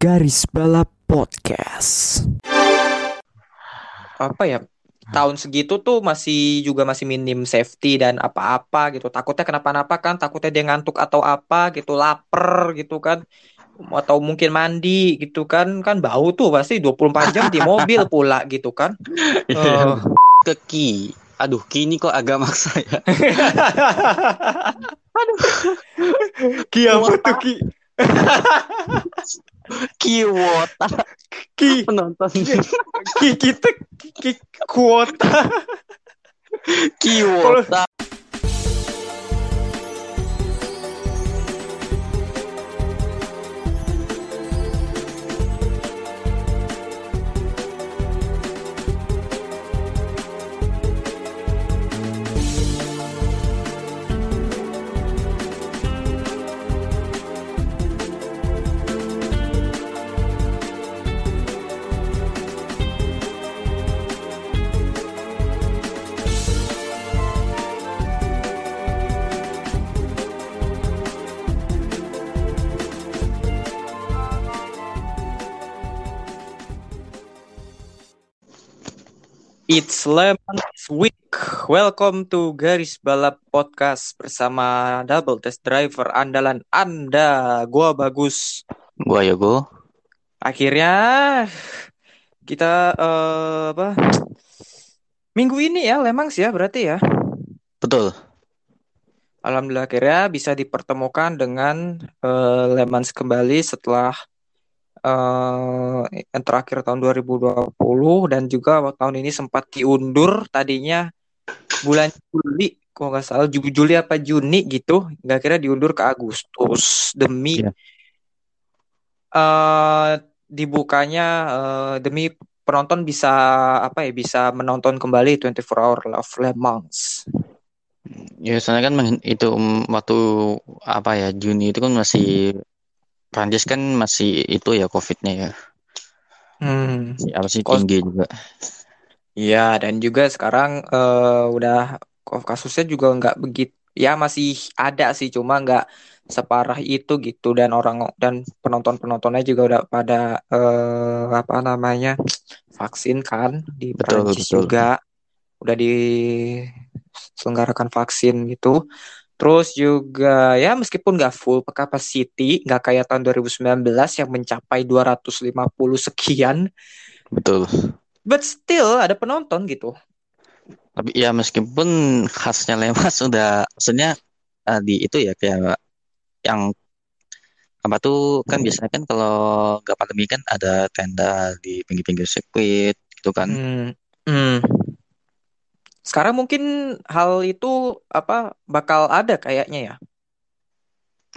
Garis Balap Podcast. apa ya tahun segitu tuh masih juga masih minim safety dan apa-apa gitu. Takutnya kenapa-napa kan takutnya dia ngantuk atau apa gitu lapar gitu kan. Atau mungkin mandi gitu kan kan bau tuh pasti 24 jam di mobil pula gitu kan. Eh, ke Ki. Aduh, Ki ini kok agak maksa ya. Ki apa tuh Ki Ki. Wota Ki penonton. Ki. Kita Ki kuota. Ki It's Lemons Week. Welcome to Garis Balap Podcast bersama Double Test Driver andalan Anda. Gua bagus. Gua Yogo. Akhirnya kita eh, apa? Minggu ini ya Lemans ya berarti ya. Betul. Alhamdulillah akhirnya bisa dipertemukan dengan eh, Lemans kembali setelah eh yang terakhir tahun 2020 dan juga tahun ini sempat diundur tadinya bulan Juli kalau nggak salah Ju- Juli apa Juni gitu nggak kira diundur ke Agustus demi Iya. eh dibukanya eh, demi penonton bisa apa ya bisa menonton kembali 24 Hour of Le Mans. Ya, soalnya kan itu waktu apa ya Juni itu kan masih Prancis kan masih itu ya COVID-nya ya. Hmm. Si- Apa sih Kos- tinggi juga. Iya, dan juga sekarang eh, udah kasusnya juga nggak begitu, ya masih ada sih, cuma nggak separah itu gitu. Dan orang dan penonton-penontonnya juga udah pada eh, apa namanya vaksin kan di Betul, Perancis betul. juga udah diselenggarakan vaksin gitu. Terus juga ya meskipun nggak full capacity, nggak kayak tahun 2019 yang mencapai 250 sekian, Betul. but still ada penonton gitu. Tapi ya meskipun khasnya Lemas udah maksudnya eh, di itu ya kayak yang apa tuh kan biasanya kan kalau nggak pandemi kan ada tenda di pinggir-pinggir sirkuit gitu kan. Hmm, hmm. Sekarang mungkin hal itu apa bakal ada kayaknya ya.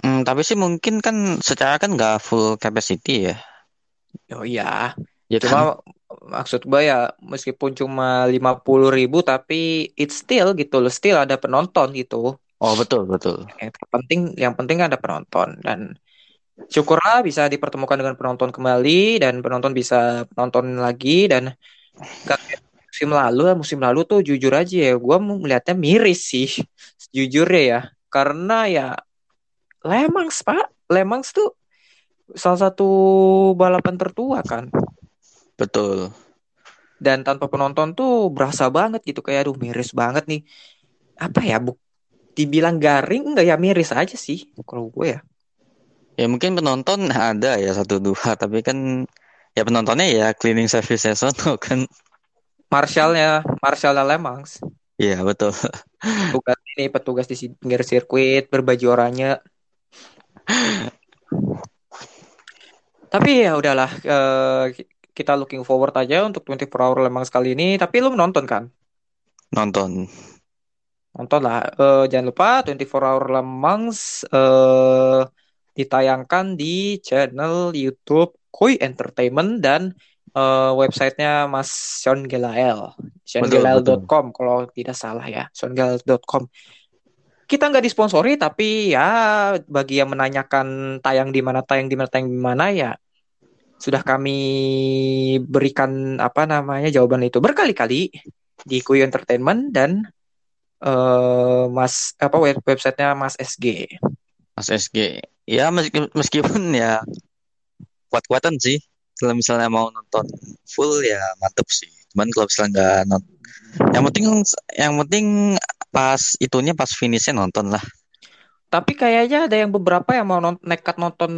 Hmm, tapi sih mungkin kan secara kan nggak full capacity ya. Oh iya, Ya kan? cuma maksud gue ya meskipun cuma 50.000 ribu tapi it's still gitu loh, still ada penonton gitu. Oh betul betul. Yang penting yang penting ada penonton dan syukurlah bisa dipertemukan dengan penonton kembali dan penonton bisa nonton lagi dan gak musim lalu musim lalu tuh jujur aja ya gue melihatnya miris sih jujurnya ya karena ya Lemans pak Lemans tuh salah satu balapan tertua kan Betul. dan tanpa penonton tuh berasa banget gitu kayak aduh miris banget nih apa ya bu dibilang garing enggak ya miris aja sih kalau gue ya Ya mungkin penonton ada ya satu dua tapi kan ya penontonnya ya cleaning service sono kan. Marshallnya Marshallnya Lemans Iya betul. petugas ini petugas di pinggir sirkuit berbaju oranye. Tapi ya udahlah eh, kita looking forward aja untuk 24 Hour Lemang sekali ini. Tapi lu nonton kan? Nonton. nonton lah Eh, jangan lupa 24 Hour Lemangs eh ditayangkan di channel YouTube Koi Entertainment dan eh, websitenya Mas Sean Gelael seangelael.com kalau tidak salah ya seangelael.com kita nggak disponsori tapi ya bagi yang menanyakan tayang di mana tayang di mana tayang di mana ya sudah kami berikan apa namanya jawaban itu berkali-kali di Kuyu Entertainment dan eh Mas apa web websitenya Mas SG. Mas SG. Ya meski- meskipun ya kuat-kuatan sih. Kalau misalnya mau nonton full ya mantep sih. Cuman kalau misalnya nggak nonton, yang penting yang penting pas itunya pas finishnya nonton lah. Tapi kayaknya ada yang beberapa yang mau non nekat nonton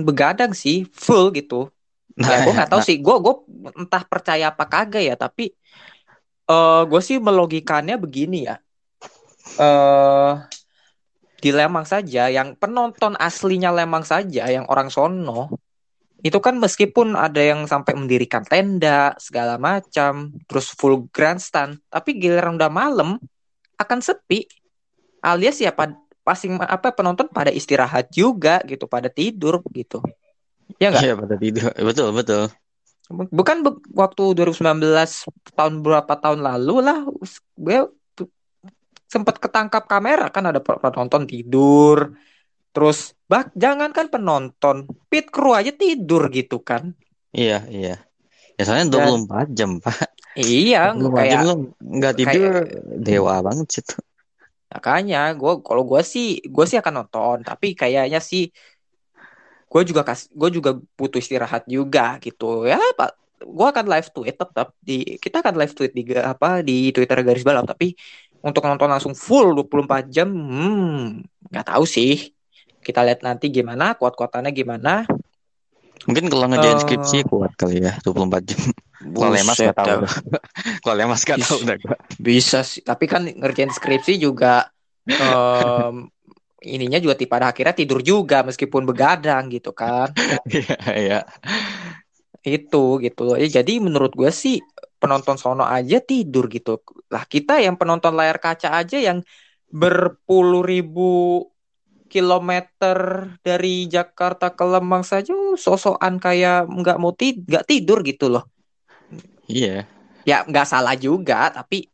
begadang sih, full gitu. Ya gue nggak tahu nah, sih, gue gue entah percaya apa kagak ya, tapi eh gue sih melogikannya begini ya. eh di Lemang saja, yang penonton aslinya Lemang saja, yang orang sono, itu kan meskipun ada yang sampai mendirikan tenda segala macam, terus full grandstand, tapi giliran udah malam akan sepi. Alias ya pad- pasing apa penonton pada istirahat juga gitu, pada tidur gitu. Ya enggak? Iya pada tidur. Betul betul. Bukan be- waktu 2019 tahun berapa tahun lalu lah gue sempat ketangkap kamera kan ada pe- penonton tidur. Terus bak jangankan penonton, pit crew aja tidur gitu kan. Iya iya. Ya soalnya Dan 24 jam pak. iya 24 jam kayak lu nggak tidur kayak dewa banget sih tuh. makanya gue kalau gue sih gue sih akan nonton tapi kayaknya sih gue juga kas gue juga butuh istirahat juga gitu ya pak gue akan live tweet tetap di kita akan live tweet di apa di Twitter garis balap tapi untuk nonton langsung full 24 jam hmm nggak tahu sih kita lihat nanti gimana kuat-kuatannya gimana Mungkin kalau ngerjain eh skripsi kuat kali ya 24 jam. Kalau lemas tahu dah dah. Kalau lemas tahu dah gua. bisa sih tapi kan ngerjain skripsi juga em, ininya juga pada akhirnya tidur juga meskipun begadang gitu kan Iya iya. itu gitu loh. Ya, jadi menurut gue sih penonton sono aja tidur gitu lah kita yang penonton layar kaca aja yang berpuluh ribu kilometer dari Jakarta ke Lembang saja uh, sosokan kayak nggak mau tid nggak tidur gitu loh Iya. ya nggak salah juga tapi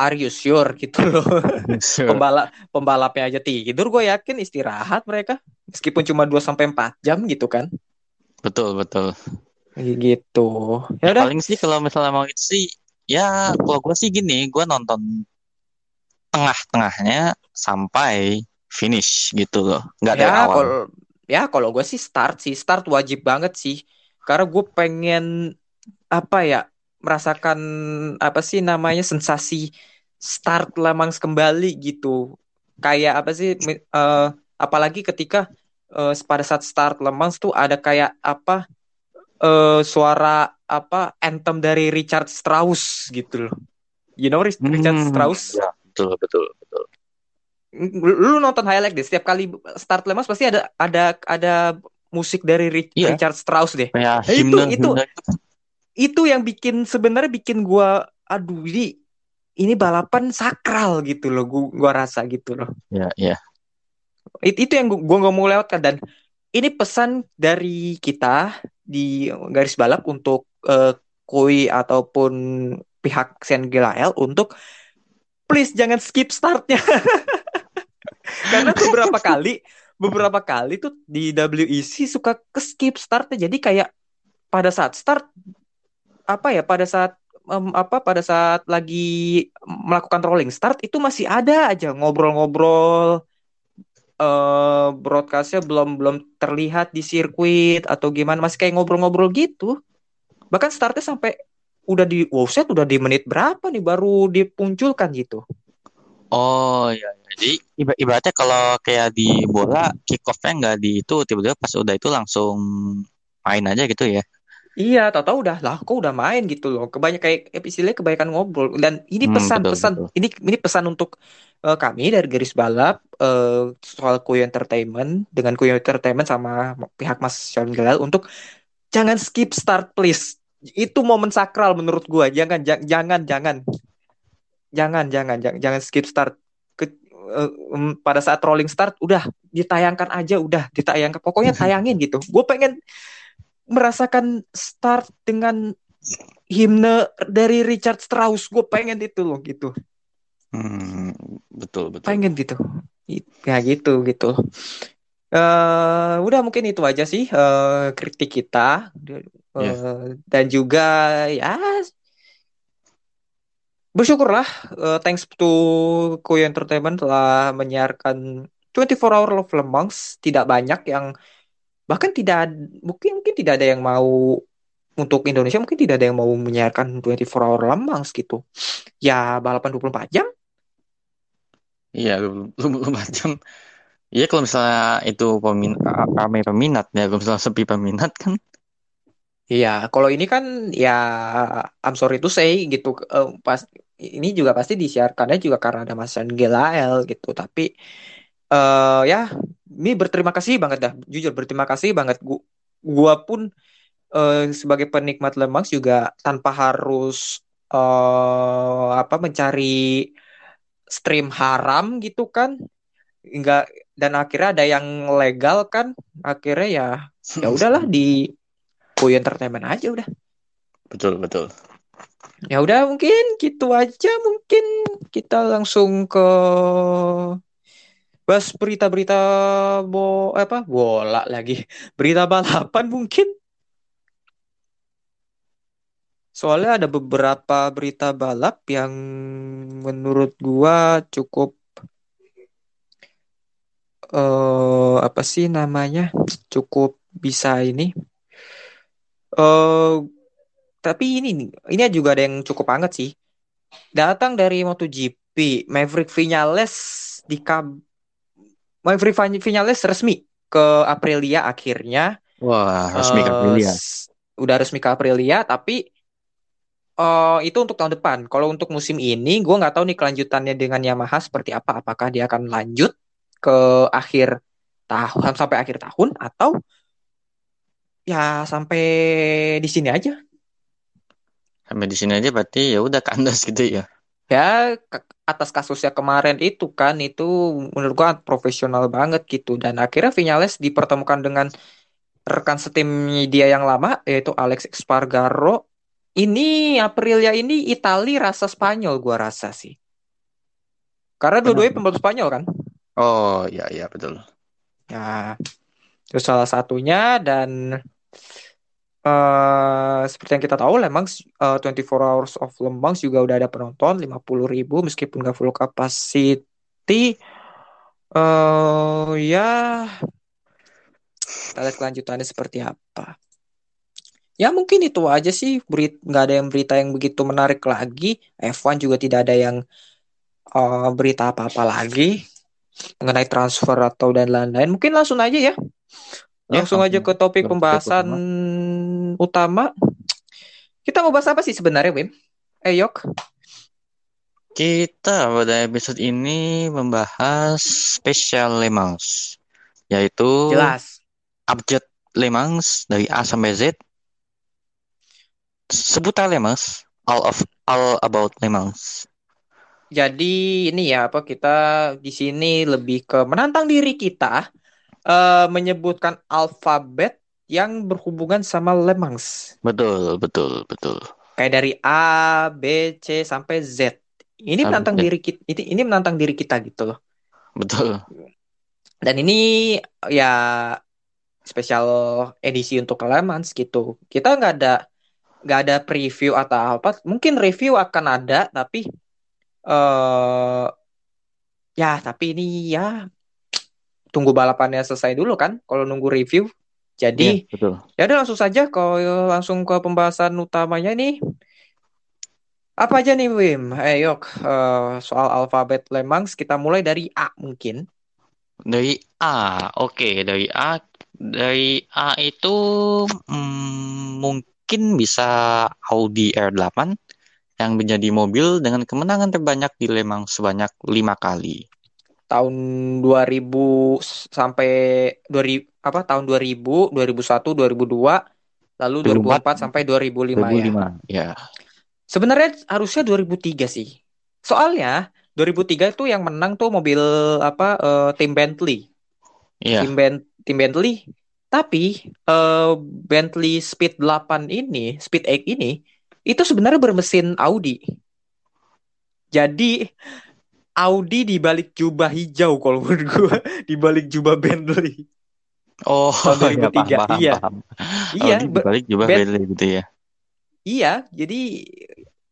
are you sure gitu loh Sure. pembalap pembalapnya aja tidur gue yakin istirahat mereka meskipun cuma 2 sampai 4 jam gitu kan Betul betul. gitu ya Ya udah paling sih kalau misalnya mau itu sih ya kalau gue sih gini, gue nonton tengah-tengahnya sampai finish gitu loh. Nggak dari ya awal. kalau ya kalau gue sih start sih start wajib banget sih karena gue pengen apa ya merasakan apa sih namanya sensasi start Lamang kembali gitu kayak apa sih eh, apalagi ketika eh, pada saat start Lemang tuh ada kayak apa eh, suara apa anthem dari Richard Strauss gitu loh you know Rich- Richard Hmm, Strauss ya betul betul. Lu nonton highlight deh setiap kali start lemas pasti ada ada ada musik dari Ri- Iya, Richard Strauss deh. Kayak nah, itu himne itu himne itu yang bikin sebenarnya bikin gua aduh ini ini balapan sakral gitu loh gua, gua rasa gitu loh. Ya ya. It- itu yang gua, nggak mau lewatkan. Dan ini pesan dari kita di garis balap untuk eh, Koi ataupun pihak Sen Gelael untuk please jangan skip startnya karena beberapa kali beberapa kali tuh di WEC suka ke skip startnya. Jadi kayak pada saat start apa ya pada saat em, apa pada saat lagi melakukan rolling start itu masih ada aja ngobrol-ngobrol eh broadcastnya belum belum terlihat di sirkuit atau gimana masih kayak ngobrol-ngobrol gitu. Bahkan startnya sampai udah di wow set udah di menit berapa nih baru dipunculkan gitu Oh iya, iya. jadi iba- ibaratnya kalau kayak di bola kick off-nya nggak di itu tiba-tiba pas udah itu langsung main aja gitu ya. Iya, tahu-tahu udah lah, kok udah main gitu loh. Kebanyak kayak istilahnya kebanyakan ngobrol. Dan ini Hmm, pesan-pesan, betul. ini ini pesan untuk eh, kami dari garis balap eh, soal Kuyo Entertainment dengan Kuyo Entertainment sama pihak Mas Sean Gelal untuk jangan skip start please. Itu momen sakral menurut gua. Jangan ja- jangan jangan jangan jangan jangan, jangan skip start. Ke, eh, em, pada saat rolling start udah ditayangkan aja udah ditayangkan. Pokoknya tayangin gitu. Gue pengen merasakan start dengan himne dari Richard Strauss gue pengen itu loh gitu Hmm, betul betul. pengen gitu ya gitu gitu eh udah mungkin itu aja sih eh kritik kita Eh, Ya. dan juga ya bersyukurlah eh, thanks to Koyo Entertainment telah menyiarkan 24 Hour of Le Mans tidak banyak yang bahkan tidak mungkin mungkin tidak ada yang mau untuk Indonesia mungkin tidak ada yang mau menyiarkan 24 hour Le Mans gitu. Ya balapan 24 jam Iya, lu lu macam. Iya kalau misalnya itu pemin ramai peminat ya, kalau misalnya sepi peminat kan. Iya, kalau ini kan ya I'm sorry to say gitu. Eh, pas ini juga pasti disiarkannya juga karena ada Mas Gelael gitu. Tapi eh ya, ini berterima kasih banget dah. Jujur berterima kasih banget. Gua, gua pun eh, sebagai penikmat Le Mans juga tanpa harus eh apa mencari stream haram gitu kan. Enggak dan akhirnya ada yang legal kan. Akhirnya ya ya udahlah di Koy Entertainment aja udah. Betul, betul. Ya udah mungkin gitu aja mungkin kita langsung ke bahas berita-berita bo apa bola lagi. Berita balapan mungkin. Soalnya ada beberapa berita balap yang menurut gua cukup eh apa sih namanya? Cukup bisa ini. Eh tapi ini nih, ini juga ada yang cukup hangat sih. Datang dari MotoGP, Maverick Vinales di kab Maverick Vin- Vinales resmi ke Aprilia akhirnya. Wah, resmi Eh, Aprilia. s- udah resmi ke Aprilia, tapi eh itu untuk tahun depan. Kalau untuk musim ini, gue nggak tahu nih kelanjutannya dengan Yamaha seperti apa. Apakah dia akan lanjut ke akhir tahun sampai akhir tahun atau ya sampai di sini aja. Sampai di sini aja berarti ya udah kandas gitu ya. Ya atas kasusnya kemarin itu kan itu menurut gua profesional banget gitu dan akhirnya Vinales dipertemukan dengan rekan setimnya dia yang lama yaitu Alex Espargaro. Ini Aprilia ini Itali rasa Spanyol gua rasa sih. Karena dua-duanya pembalap Spanyol kan. Oh, iya iya betul. Ya, itu salah satunya dan eh seperti yang kita tahu Le Mans eh, 24 Hours of Le Mans juga udah ada penonton 50.000 ribu meskipun gak full capacity. eh ya, kita lihat kelanjutannya seperti apa. Ya mungkin itu aja sih berit nggak ada yang berita yang begitu menarik lagi. F1 juga tidak ada yang eh, berita apa-apa lagi mengenai transfer atau dan lain-lain. Mungkin langsung aja ya. Ya, Langsung aja ke topik topik pembahasan utama. Kita mau bahas apa sih sebenarnya, Wim? Eh, Yok. Kita pada episode ini membahas spesial Le Mans, yaitu Jelas. update Le Mans dari A sampai Z. Seputar Le Mans, all of all about Le Mans. Jadi ini ya apa kita di sini lebih ke menantang diri kita eh menyebutkan alfabet yang berhubungan sama Le Mans. Betul, betul, betul. Kayak dari A, B, C sampai Z. Ini menantang diri kita, ini, ini menantang diri kita gitu loh. Betul. Dan ini ya spesial edisi untuk Le Mans gitu. Kita nggak ada nggak ada preview atau apa. Mungkin review akan ada, tapi eh ya tapi ini ya tunggu balapannya selesai dulu kan. Kalau nunggu review. Jadi Iya, ya udah langsung saja kalau langsung ke pembahasan utamanya nih. Apa aja nih Wim? Eh yok eh, soal alfabet Le Mans kita mulai dari A mungkin. Dari A, oke, dari A, dari A itu mm, mungkin bisa Audi R8 yang menjadi mobil dengan kemenangan terbanyak di Le Mans sebanyak lima kali. Tahun 2000 sampai 2000 apa tahun 2000, 2001, 2002, lalu 2004 sampai 2005 ya. 2005, ya. Sebenarnya harusnya 2003 sih. Soalnya 2003 itu yang menang tuh mobil apa eh, tim Bentley. Iya, Tim Ben tim Bentley. Tapi eh, Bentley Speed 8 ini, Speed 8 ini itu sebenarnya bermesin Audi. Jadi Audi di balik jubah hijau kalau menurut gua di balik jubah Bentley. Oh, Tahun ya, 2003, paham, paham, iya. paham. Iya, Audi be- dibalik juga Ben- Bentley gitu ya. iya, jadi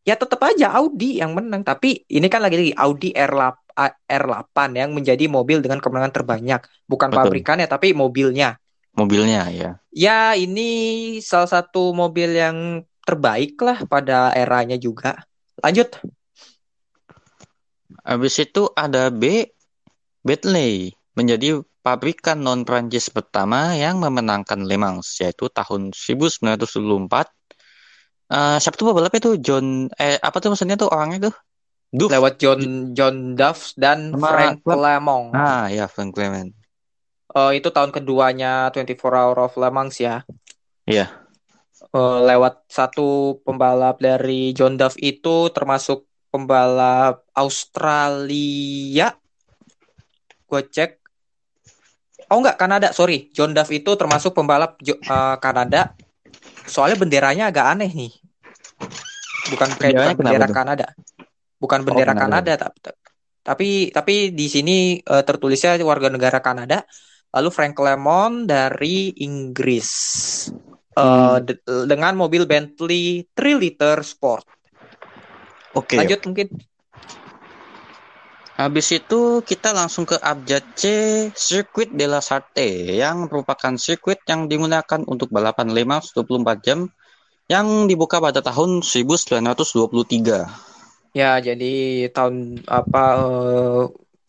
ya tetap aja Audi yang menang, tapi ini kan lagi-lagi Audi R8 A- R8 yang menjadi mobil dengan kemenangan terbanyak, bukan Betul. pabrikannya tapi mobilnya. mobilnya ya. Ya, ini salah satu mobil yang terbaik lah pada eranya juga. Lanjut. Habis itu ada B, Bentley menjadi pabrikan non Prancis pertama yang memenangkan Le Mans yaitu tahun 1924. Eh siapa tuh pebalapnya tuh John eh apa tuh maksudnya tuh orangnya tuh? Duff. Lewat John John Duff dan Sama Frank. Lemong. Ah ya Frank Clement. Eh, itu tahun keduanya 24 Hour of Le Mans ya. Iya. Eh, lewat satu pembalap dari John Duff itu termasuk pembalap Australia. Gue cek. Oh enggak, Kanada, sorry. John Duff itu termasuk pembalap eh, Kanada. Soalnya benderanya agak aneh nih. Bukan kayak bukan bendera? Kanada. Bukan bendera Kanada. Kanada, tapi tapi tapi di sini eh, tertulisnya warga negara Kanada. Lalu Frank Lemon dari Inggris. Eh, Hmm. de- dengan mobil Bentley 3 liter Sport. Oke. Lanjut mungkin. Habis itu kita langsung ke abjad C, Circuit de la Sarthe yang merupakan sirkuit yang digunakan untuk balapan Le Mans 24 jam yang dibuka pada tahun 1923. Ya, jadi tahun apa eh,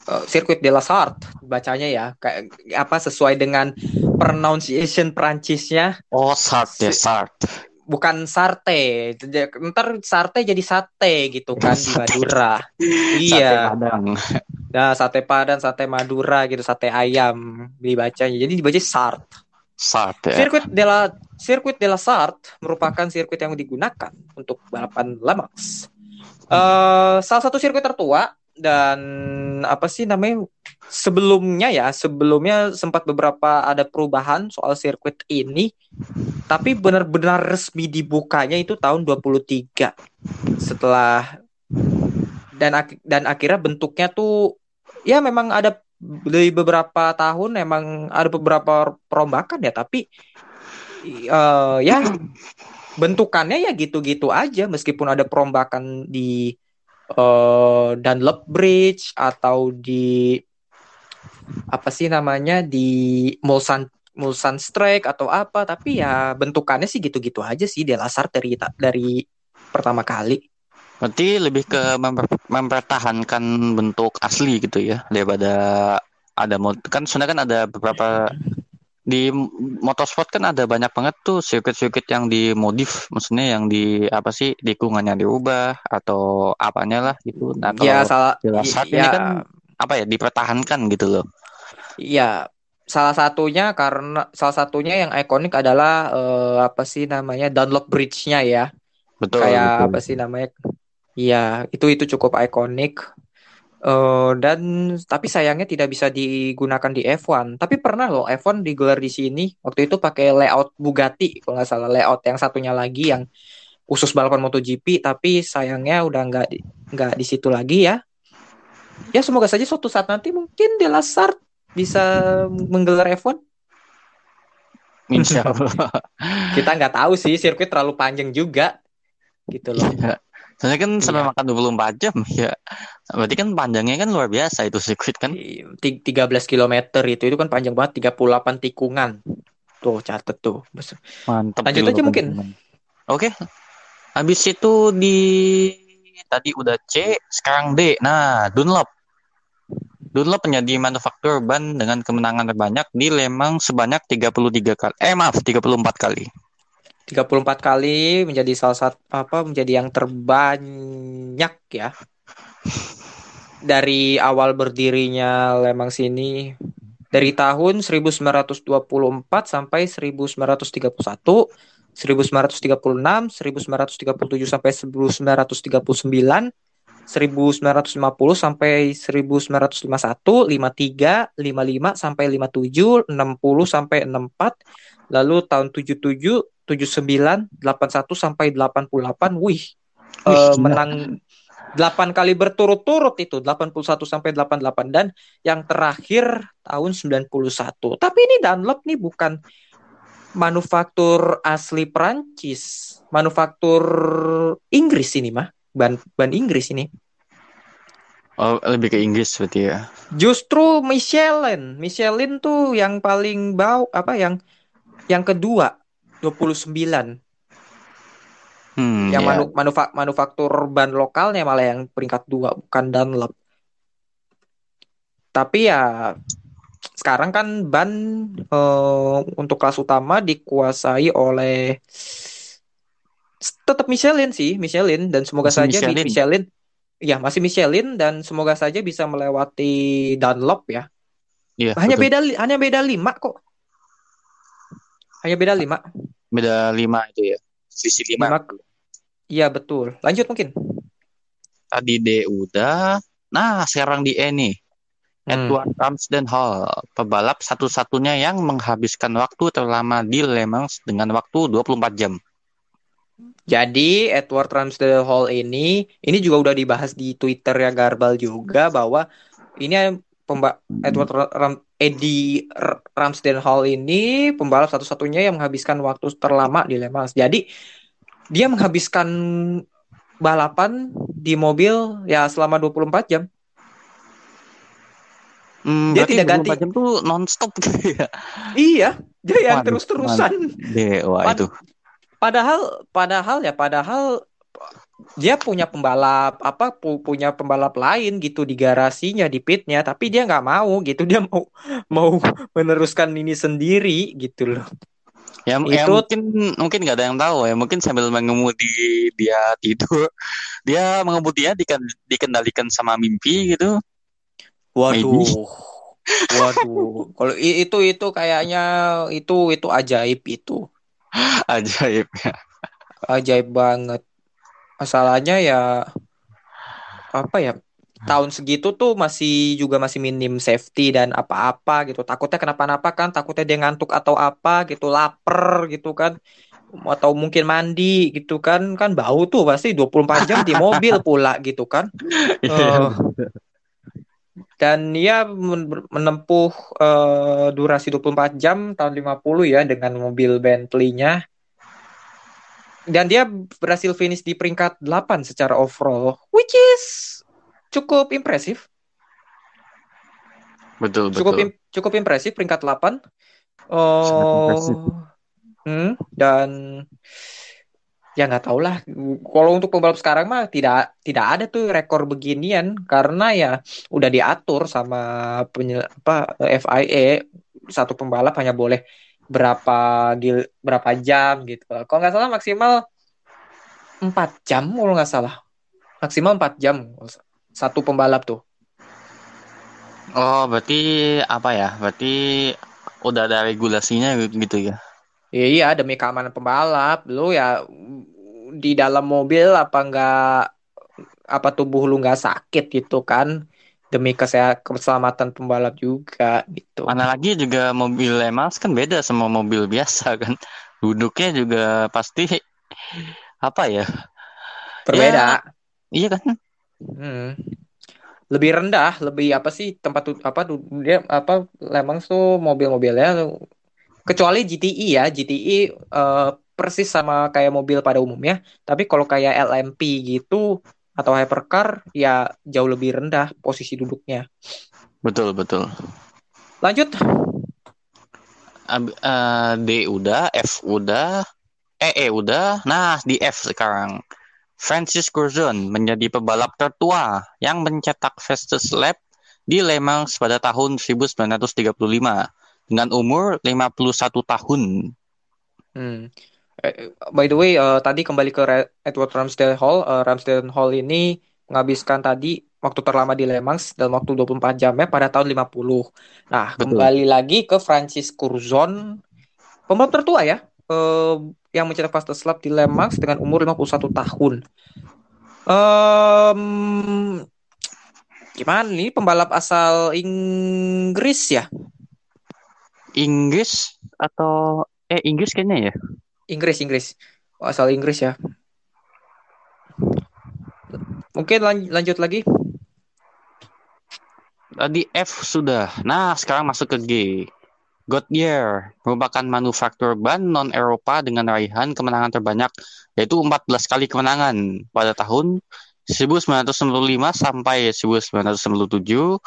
eh, Circuit de la Sarthe bacanya ya kayak apa sesuai dengan pronunciation Prancisnya Oh, Sarthe, Si- Sarthe. Bukan sarte. Ntar sarte jadi sate gitu kan di Sate. Madura. Sate Iya. Padang. Nah, sate Padang, sate Madura gitu, sate ayam dibacanya. Jadi dibaca Sarthe. Sarthe. ya. Sirkuit de la Sirkuit de la Sarthe merupakan sirkuit yang digunakan untuk balapan Le Mans. Eh, salah satu sirkuit tertua dan apa sih namanya sebelumnya ya sebelumnya sempat beberapa ada perubahan soal sirkuit ini tapi benar-benar resmi dibukanya itu tahun 23 setelah dan ak- dan akhirnya bentuknya tuh ya memang ada dari beberapa tahun memang ada beberapa perombakan ya tapi eh, ya bentukannya ya gitu-gitu aja meskipun ada perombakan di eh, Dunlop Bridge atau di apa sih namanya di Mulsan Mulsan Strike atau apa. Tapi ya bentukannya sih gitu-gitu aja sih De La Sarthe dari dari pertama kali. Berarti lebih ke memper- mempertahankan bentuk asli gitu ya daripada ada mod kan sebenarnya kan ada beberapa di motorsport kan ada banyak banget tuh sirkuit-sirkuit yang dimodif maksudnya yang di apa sih lingkungannya diubah atau apanya lah gitu. Nah, kalau ya salah Sarthe ya ini kan apa ya dipertahankan gitu loh. Iya, salah satunya karena salah satunya yang ikonik adalah eh, apa sih namanya Dunlop Bridge-nya ya. Betul, Kayak betul. apa sih namanya? Iya, itu itu cukup ikonik. Eh, dan tapi sayangnya tidak bisa digunakan di F1. Tapi pernah loh F1 digelar di sini. Waktu itu pakai layout Bugatti kalau nggak salah layout yang satunya lagi yang khusus balapan MotoGP. Tapi sayangnya udah nggak di, nggak di situ lagi ya. Ya semoga saja suatu saat nanti mungkin De La Sarthe bisa menggelar F1. Insya Allah. Kita nggak tahu sih, sirkuit terlalu panjang juga. Gitu loh. Iya. Soalnya kan sampai Iya. makan 24 jam ya. Berarti kan panjangnya kan luar biasa itu sirkuit kan. Ti- 13 km itu itu kan panjang banget 38 tikungan. Tuh catet tuh. Mantap. Lanjut aja mungkin. Oke. Habis itu di tadi udah C, sekarang D. Nah, Dunlop. Dunlop menjadi manufaktur ban dengan kemenangan terbanyak di Le Mans sebanyak 33 kali. Eh, maaf, 34 kali. 34 kali menjadi salah satu apa menjadi yang terbanyak ya. Dari awal berdirinya Le Mans ini dari tahun 1924 sampai 1931, 1936, 1937 sampai 1939, 1950 sampai 1951, 53, 55 sampai 57, 60 sampai 64, lalu tahun 77, 79, 81 sampai 88. Wih, Wih, gila. menang 8 kali berturut-turut itu, 81 sampai 88 dan yang terakhir tahun 91. Tapi ini Dunlop nih bukan manufaktur asli Prancis, manufaktur Inggris ini mah, ban ban Inggris ini. Oh, lebih ke Inggris berarti ya. Justru Michelin, Michelin tuh yang paling bau apa yang Yang kedua 29. Hmm, Yang ya. manu- manufa- manufaktur ban lokalnya malah yang peringkat dua bukan Dunlop. Tapi ya sekarang kan ban eh, untuk kelas utama dikuasai oleh tetap Michelin sih, Michelin dan semoga Masih saja Michelin. Michelin ya masih Michelin dan semoga saja bisa melewati Dunlop ya. Iya, Hanya betul. beda hanya beda 5 kok. Hanya beda 5. Beda lima itu ya. Sisi lima. Iya betul. Lanjut mungkin. Tadi D udah. Nah, sekarang di E nih. Hmm. Edward Ramsden Hall, pebalap satu-satunya yang menghabiskan waktu terlama di Le Mans dengan waktu 24 jam. Jadi Edward Ramsdale Hall ini ini juga udah dibahas di Twitter ya Garbal juga bahwa ini pemba Edward Ra- Ram Eddie R- Ramsdale Hall ini pembalap satu-satunya yang menghabiskan waktu terlama di Le Mans. Jadi dia menghabiskan balapan di mobil ya selama 24 jam. Hmm, Dia tidak ganti. 24 jam tuh non-stop gitu ya. Iya, dia yang terus-terusan. D, wah Pad- itu. Padahal padahal ya padahal dia punya pembalap apa pu- punya pembalap lain gitu di garasinya di pitnya tapi dia nggak mau gitu dia mau mau meneruskan ini sendiri gitu loh Ya, ya Itu- mungkin mungkin nggak ada yang tahu ya. Mungkin sambil mengemudi dia tidur, dia mengemudinya diken- dikendalikan sama mimpi gitu. waduh waduh kalau itu itu kayaknya itu itu ajaib itu Ajaib ya. ajaib banget masalahnya ya apa ya tahun segitu tuh masih juga masih minim safety dan apa-apa gitu takutnya kenapa-napa kan takutnya dia ngantuk atau apa gitu lapar gitu kan atau mungkin mandi gitu kan kan bau tuh pasti 24 jam di mobil pula gitu kan. Eh, dan dia men- menempuh eh, durasi 24 jam tahun 50 ya dengan mobil Bentley-nya. Dan dia berhasil finish di peringkat 8 secara overall, which is cukup impresif. Betul, Cukup betul. im- cukup impresif peringkat 8. Sangat impresif. Oh, hmm, dan ya nggak tahu lah. Kalau untuk pembalap sekarang mah tidak tidak ada tuh rekor beginian karena ya udah diatur sama penye, apa FIA satu pembalap hanya boleh berapa di berapa jam gitu. Kalau nggak salah maksimal 4 jam kalau nggak salah. Maksimal 4 jam satu pembalap tuh. Oh, berarti apa ya? Berarti udah ada regulasinya gitu ya. Iya, demi keamanan pembalap, lu ya di dalam mobil apa nggak apa tubuh lu nggak sakit gitu kan? Demi kesehat keselamatan pembalap juga gitu. Mana lagi juga mobil Le Mans kan beda sama mobil biasa kan. Duduknya juga pasti apa ya? Berbeda. Iya kan? Hmm. Lebih rendah, lebih apa sih tempat apa dia apa Lemang tuh mobil-mobilnya kecuali GTI ya, GTI eh, persis sama kayak mobil pada umumnya, tapi kalau kayak LMP gitu atau hypercar ya jauh lebih rendah posisi duduknya. Betul, betul. Lanjut. Ab- eh, D udah, F udah, E E udah. Nah, di F sekarang. Francis Curzon menjadi pebalap tertua yang mencetak fastest lap di Le Mans pada tahun 1935 dengan umur 51 tahun. Hmm. Eh, by the way, eh, tadi kembali ke Edward Ramsdale Hall. Eh, Ramsdale Hall ini menghabiskan tadi waktu terlama di Le Mans dalam waktu 24 jamnya pada tahun 50. Nah, Betul. kembali lagi ke Francis Curzon, pembalap tertua ya, eh, yang mencetak fastest lap di Le Mans dengan umur 51 tahun. Em, gimana nih pembalap asal Inggris ya? Inggris atau eh Inggris kayaknya ya. Inggris, Inggris. Asal Inggris ya. Mungkin lan- lanjut lagi. Tadi F sudah. Nah, sekarang masuk ke G. Goodyear merupakan manufaktur ban non-Eropa dengan raihan kemenangan terbanyak, yaitu 14 kali kemenangan pada tahun 1995 sampai 1997,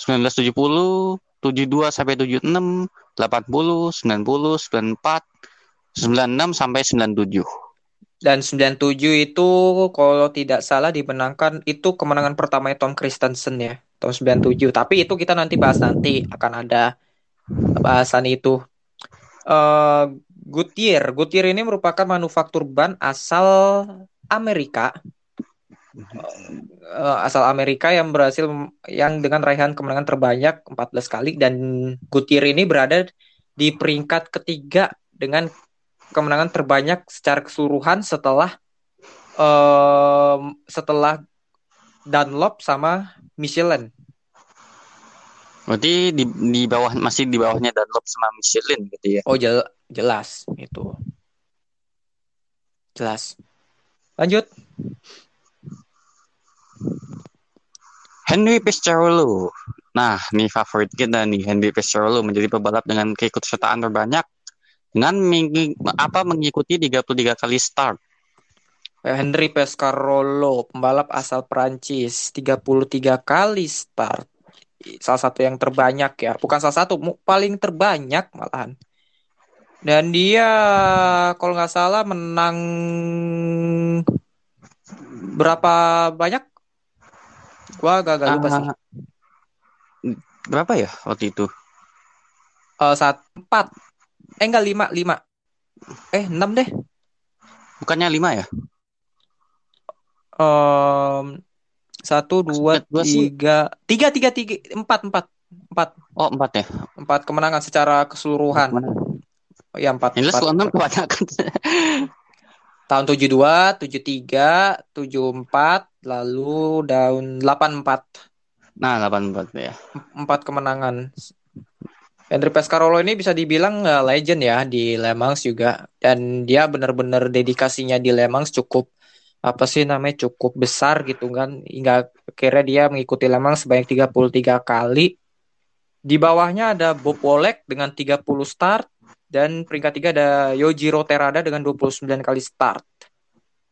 1970, 72 sampai 76, 80, 90, 94, 96 sampai 97. Dan 97 itu kalau tidak salah dimenangkan itu kemenangan pertama Tom Christensen ya. Tahun 97. Tapi itu kita nanti bahas nanti akan ada bahasan itu. Uh, Goodyear. Goodyear ini merupakan manufaktur ban asal Amerika. Uh, asal Amerika yang berhasil yang dengan raihan kemenangan terbanyak 14 kali dan Goodyear ini berada di peringkat ketiga dengan kemenangan terbanyak secara keseluruhan setelah um, setelah Dunlop sama Michelin. Berarti di di bawah masih di bawahnya Dunlop sama Michelin gitu ya. Oh jel, jelas itu. Jelas. Lanjut. Henry Pescarolo. Nah, nih favorit kita nih Henry Pescarolo menjadi pebalap dengan keikutsertaan terbanyak dengan meng apa mengikuti 33 kali start. Henry Pescarolo, pembalap asal Prancis, 33 kali start. Salah satu yang terbanyak ya, bukan salah satu, paling terbanyak malahan. Dan dia kalau nggak salah menang berapa banyak? Gua agak lupa sih. Ah, berapa ya waktu itu? Uh, saat empat Eh enggak lima lima. Eh enam deh. Bukannya lima ya? Um, satu dua tiga tiga tiga tiga empat empat empat. Oh empat ya? Empat kemenangan secara keseluruhan. Oh ya empat. Jelas kalau enam kebanyakan. Tahun tujuh dua, tujuh tiga, tujuh empat, lalu daun delapan empat. Nah delapan empat ya. Empat kemenangan Henry Pescarolo ini bisa dibilang uh, legend ya di Le Mans juga dan dia benar-benar dedikasinya di Le Mans cukup apa sih namanya cukup besar gitu kan hingga akhirnya dia mengikuti Le Mans sebanyak 33 kali. Di bawahnya ada Bob Wolek dengan 30 start dan peringkat tiga ada Yojiro Terada dengan 29 kali start.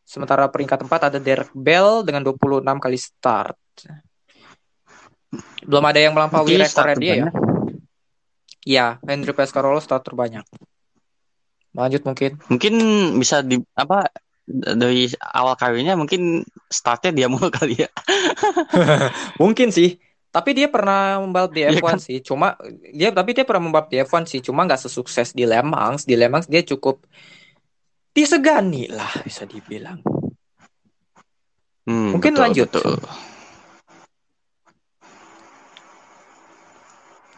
Sementara peringkat empat ada Derek Bell dengan 26 kali start. Belum ada yang melampaui rekornya dia ya. Iya, Henry Pescarolo start terbanyak. Lanjut mungkin. Mungkin bisa di apa dari awal karirnya mungkin startnya dia mulu kali ya. mungkin sih. Tapi dia pernah membalap di F1 ya kan? sih. Cuma dia tapi dia pernah membalap di F1 sih. Cuma nggak sesukses di Le Mans. Di Le Mans dia cukup disegani lah bisa dibilang. Hmm, mungkin betul, lanjut. Betul.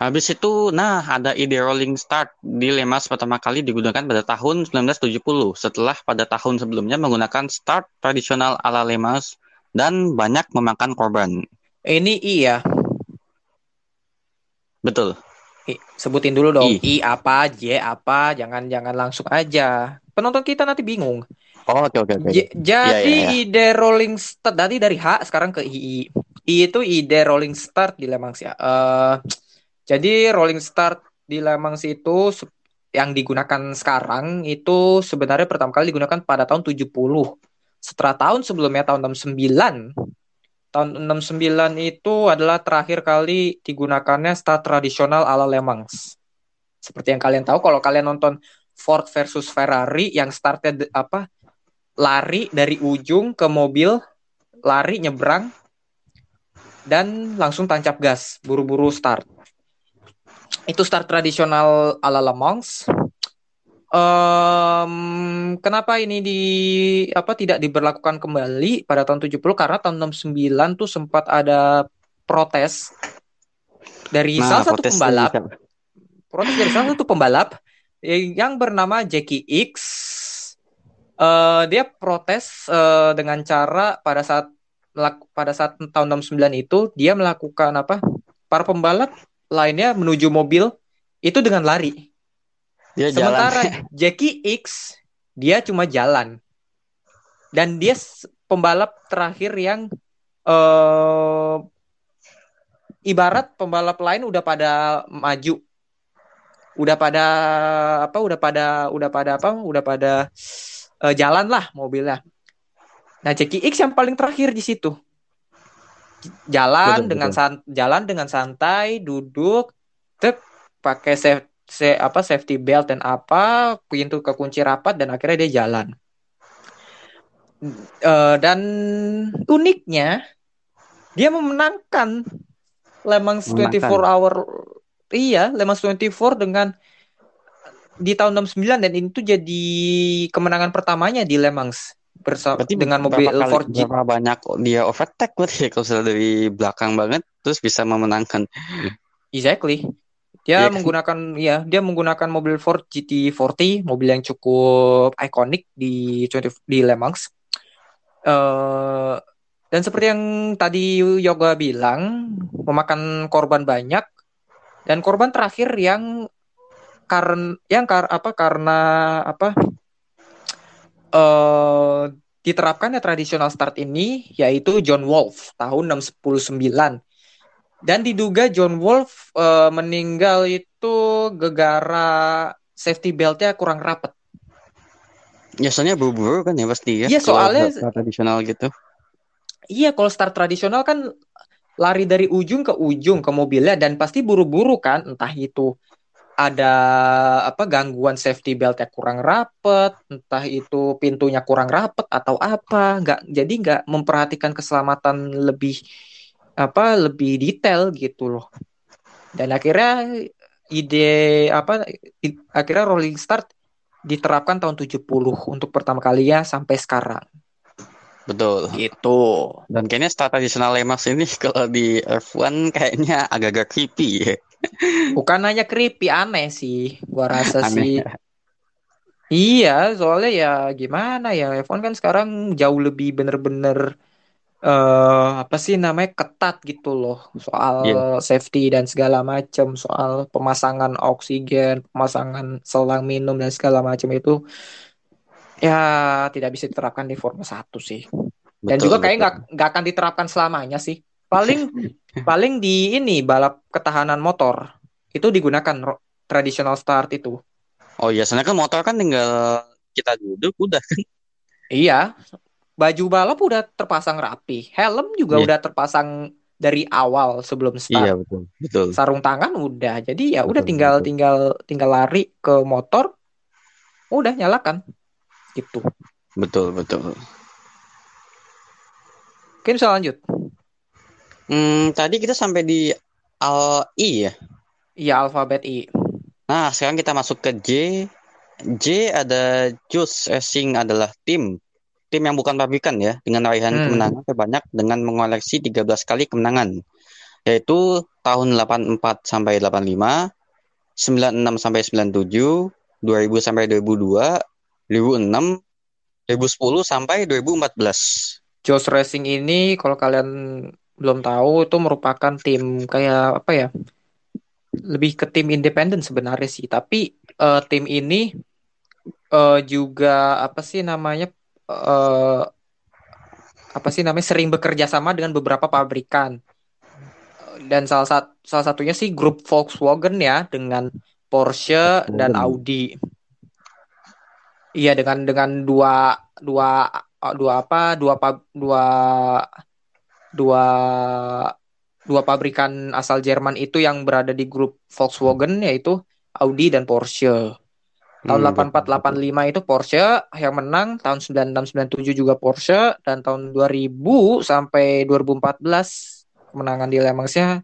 Habis itu, nah ada ide rolling start di Lemas pertama kali digunakan pada tahun 1970 setelah pada tahun sebelumnya menggunakan start tradisional ala Lemas dan banyak memakan korban. Ini iya. Betul. I, sebutin dulu dong. I. I apa, J apa, jangan jangan langsung aja. Penonton kita nanti bingung. Oh, oke okay, oke okay. Jadi ya, ya, ya. ide rolling start tadi dari H sekarang ke I. I itu ide rolling start di Lemans ya. Uh, jadi rolling start di Le Mans itu yang digunakan sekarang itu sebenarnya pertama kali digunakan pada tahun 70. Setelah tahun sebelumnya tahun 69. Tahun 69 itu adalah terakhir kali digunakannya start tradisional ala Le Mans. Seperti yang kalian tahu kalau kalian nonton Ford versus Ferrari yang startnya apa lari dari ujung ke mobil, lari nyebrang dan langsung tancap gas, buru-buru start itu start tradisional ala Le Mans. Um, kenapa ini di apa tidak diberlakukan kembali pada tahun 70 karena tahun 69 tuh sempat ada protes dari nah, salah satu pembalap. Protes dari salah satu pembalap yang bernama Jackie X. Uh, dia protes uh, dengan cara pada saat pada saat tahun 69 itu dia melakukan apa? Para pembalap lainnya menuju mobil itu dengan lari. Dia Sementara jalan. Jackie X dia cuma jalan. Dan dia pembalap terakhir yang uh, ibarat pembalap lain udah pada maju. Udah pada apa? Udah pada udah pada apa? Udah pada uh, jalan lah mobilnya. Nah, Jackie X yang paling terakhir di situ jalan betul, dengan betul. jalan dengan santai duduk tep pakai safe se apa safety belt dan apa pintu kekunci rapat dan akhirnya dia jalan Eh, dan uniknya dia memenangkan Le Mans 24 Memenangkan. hour iya Le Mans 24 dengan di tahun 69 dan itu jadi kemenangan pertamanya di Le Mans bersama Berarti dengan mobil berapa kali, Ford G. berapa banyak dia overtake berarti ya kalau misalnya dari belakang banget terus bisa memenangkan. Exactly. Dia Iya kan? menggunakan ya, dia menggunakan mobil Ford GT40, mobil yang cukup ikonik di 20 di Le Mans. Eh dan seperti yang tadi Yoga bilang, memakan korban banyak dan korban terakhir yang karena yang kar apa karena apa eh diterapkannya tradisional start ini yaitu John Wolf tahun 619 dan diduga John Wolf eh, meninggal itu gegara safety beltnya kurang rapat. Biasanya buru-buru kan ya pasti ya. Iya, soalnya- start tradisional gitu. Iya, kalau start tradisional kan lari dari ujung ke ujung ke mobilnya dan pasti buru-buru kan, entah itu ada apa gangguan safety beltnya kurang rapet, entah itu pintunya kurang rapet atau apa, nggak jadi nggak memperhatikan keselamatan lebih apa lebih detail gitu loh. Dan akhirnya ide apa i- akhirnya rolling start diterapkan tahun 70 untuk pertama kalinya sampai sekarang Betul. gitu. Dan kayaknya start tradisional Le Mans ini kalau di F1 kayaknya agak-agak creepy ya. Bukan hanya creepy aneh sih, gua rasa sih. Aneh. Iya, soalnya ya gimana ya, F1 kan sekarang jauh lebih bener-bener eh apa sih namanya ketat gitu loh soal Iya. safety dan segala macam, soal pemasangan oksigen, pemasangan selang minum dan segala macam itu ya tidak bisa diterapkan di Formula 1 sih. Dan Betul, juga kayak betul. nggak nggak akan diterapkan selamanya sih. Paling paling di ini balap ketahanan motor itu digunakan traditional start itu. Oh iya, soalnya kan motor kan tinggal kita duduk udah kan. Iya, baju balap udah terpasang rapi, helm juga Iya. udah terpasang dari awal sebelum Iya start. betul, betul. Sarung tangan udah. Jadi ya udah tinggal betul. tinggal tinggal lari ke motor, udah nyalakan. Gitu. Betul, betul. Mungkin bisa lanjut. Hmm, tadi kita sampai di Al I ya. Iya, alfabet I. Nah, sekarang kita masuk ke J. J ada Juice Racing adalah tim. Tim yang bukan pabrikan ya, dengan raihan Hmm. kemenangan terbanyak dengan mengoleksi 13 kali kemenangan. Yaitu tahun 84 sampai 85, 96 sampai 97, 2000 sampai 2002, 2006, 2010 sampai 2014. Josh Racing ini kalau kalian belum tahu itu merupakan tim kayak apa ya? Lebih ke tim independen sebenarnya sih, tapi eh, tim ini eh, juga apa sih namanya eh, apa sih namanya sering bekerja sama dengan beberapa pabrikan. Dan salah satu salah satunya sih grup Volkswagen ya dengan Porsche dan. Audi. Iya dengan dengan dua dua dua apa dua dua dua dua pabrikan asal Jerman itu yang berada di grup Volkswagen yaitu Audi dan Porsche. Tahun Hmm, 84 85 itu Porsche yang menang, tahun 96 97 juga Porsche dan tahun 2000 sampai 2014 kemenangan di Le Mans-nya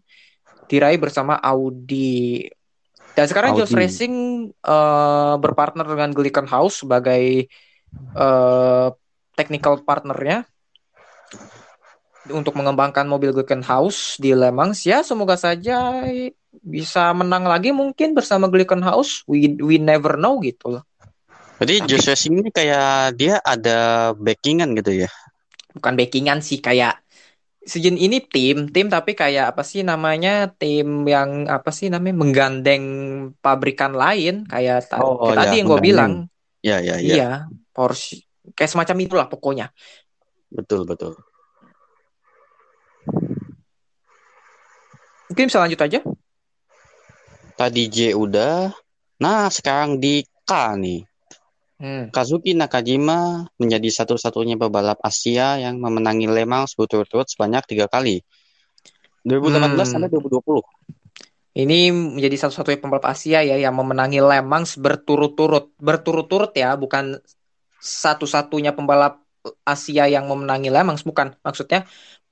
diraih bersama Audi. Dan sekarang Audi. Racing eh, berpartner dengan Glickenhaus sebagai eh, technical partnernya untuk mengembangkan mobil Glickenhaus di Le Mans. Ya, semoga saja bisa menang lagi mungkin bersama Glickenhaus. We we never know gitu loh. Jadi Juice Racing ini kayak dia ada backingan gitu ya. Bukan backingan sih kayak sejen ini tim, tim tapi kayak apa sih namanya? Tim yang apa sih namanya menggandeng pabrikan lain kayak ta- Oh, kayak ya, tadi yang gue bilang. Ya, ya, ya. Iya, Porsche kayak semacam itulah pokoknya. Betul, betul. Mungkin bisa lanjut aja. Tadi J udah. Nah, sekarang di K nih. Hmm. Kazuki Nakajima menjadi satu-satunya pebalap Asia yang memenangi Le Mans berturut-turut sebanyak tiga kali. 2018 Hmm. sampai 2020. Ini menjadi satu-satunya pembalap Asia ya yang memenangi Le Mans berturut-turut. Berturut-turut ya, bukan satu-satunya pembalap Asia yang memenangi Le Mans, bukan. Maksudnya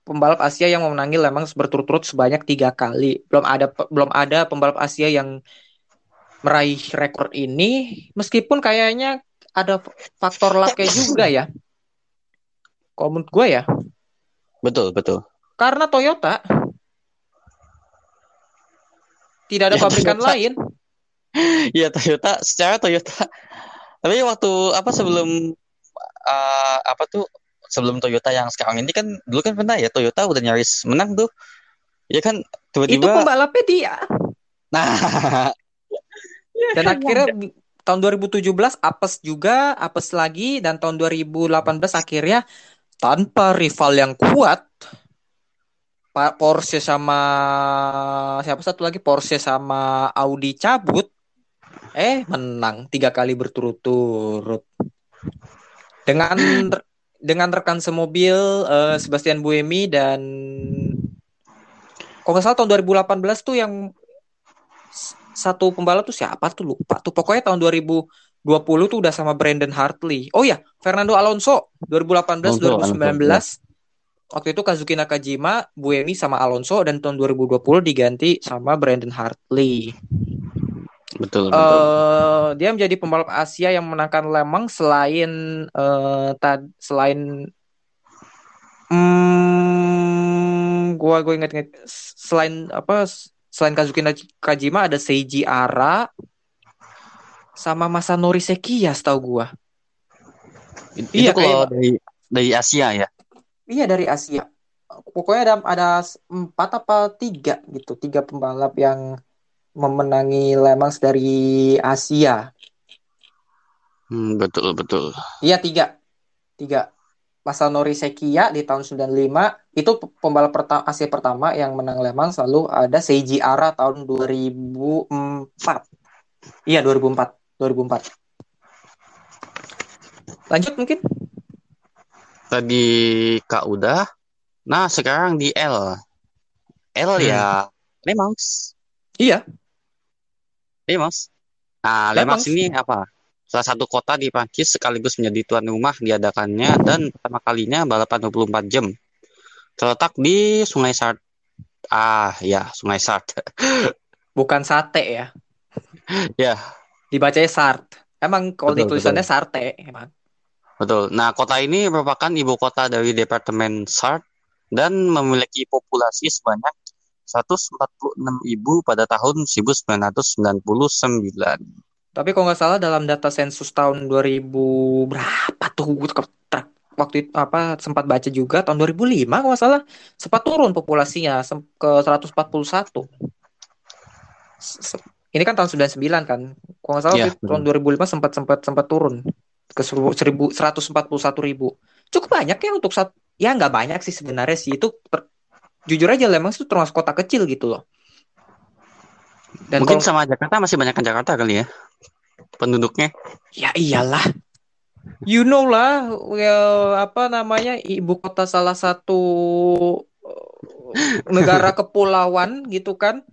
pembalap Asia yang memenangi Le Mans berturut-turut sebanyak tiga kali. Belum ada belum ada pembalap Asia yang meraih rekor ini, meskipun kayaknya ada faktor lucknya juga ya. Menurut gue ya, Betul, betul. karena Toyota tidak ada Ya, pabrikan Toyota. lain. Iya Toyota, secara Toyota. Tapi waktu apa sebelum eh, apa tuh sebelum Toyota yang sekarang ini kan dulu kan pernah ya Toyota udah nyaris menang tuh. Ya kan Itu tiba-tiba pembalapnya dia. nah Dan akhirnya tahun 2017 apes juga, apes lagi dan tahun 2018 akhirnya tanpa rival yang kuat Porsche sama siapa satu lagi Porsche sama Audi cabut eh menang tiga kali berturut-turut dengan dengan rekan semobil eh, Sebastian Buemi dan kalau nggak salah tahun 2018 tuh yang satu pembalap tuh siapa tuh? Lupa tuh. Pokoknya tahun 2020 tuh udah sama Brandon Hartley. Oh ya Fernando Alonso 2018 Alonso, 2019 Alonso, waktu itu Kazuki Nakajima Buemi sama Alonso dan tahun 2020 diganti sama Brandon Hartley betul betul. eh dia menjadi pembalap Asia yang menangkan Le Mans selain eh tad selain hmm, gua gua ingat ingat selain apa selain Kazuki Nakajima ada Seiji Ara sama Masanori Sekiya setahu gua. Itu iya, kalau kayak- dari dari Asia ya. Iya dari Asia. Pokoknya ada ada empat apa tiga gitu, tiga pembalap yang memenangi Le Mans dari Asia. Hmm, betul betul. Iya tiga, tiga. Masanori Sekiya di tahun 95 itu pembalap pertama Asia pertama yang menang Le Mans lalu ada Seiji Ara tahun 2004. Iya 2004, 2004. Lanjut mungkin? Tadi Kak udah. Nah, sekarang di L. L Hmm. ya Le Mans. Iya. Le Mans. Nah, Le Mans ini apa? Salah satu kota di Prancis sekaligus menjadi tuan rumah diadakannya dan pertama kalinya balapan 24 jam. Terletak di Sungai Sart. Ah, ya, Sungai Sart. Bukan sate ya. ya, Dibacanya Sart. Emang kalau di Betul, tulisannya Sarte emang. betul. Nah, kota ini merupakan ibu kota dari Departemen Sarthe dan memiliki populasi sebanyak 146.000 pada tahun 1999. Tapi kalau nggak salah dalam data sensus tahun 2000 berapa tuh waktu itu apa sempat baca juga tahun 2005 kalau nggak salah sempat turun populasinya ke 141. S- se- Ini kan tahun 99 kan. Kalau nggak salah itu tahun 2005 sempat sempat sempat turun ke 1000 141 ribu. Cukup banyak ya untuk satu ya nggak banyak sih sebenarnya sih itu per- jujur aja Lembang itu termasuk kota kecil gitu loh. Dan Mungkin kalau sama Jakarta masih banyak Jakarta kali ya penduduknya. Ya iyalah. You know lah, well, apa namanya ibu kota salah satu eh, negara kepulauan gitu kan,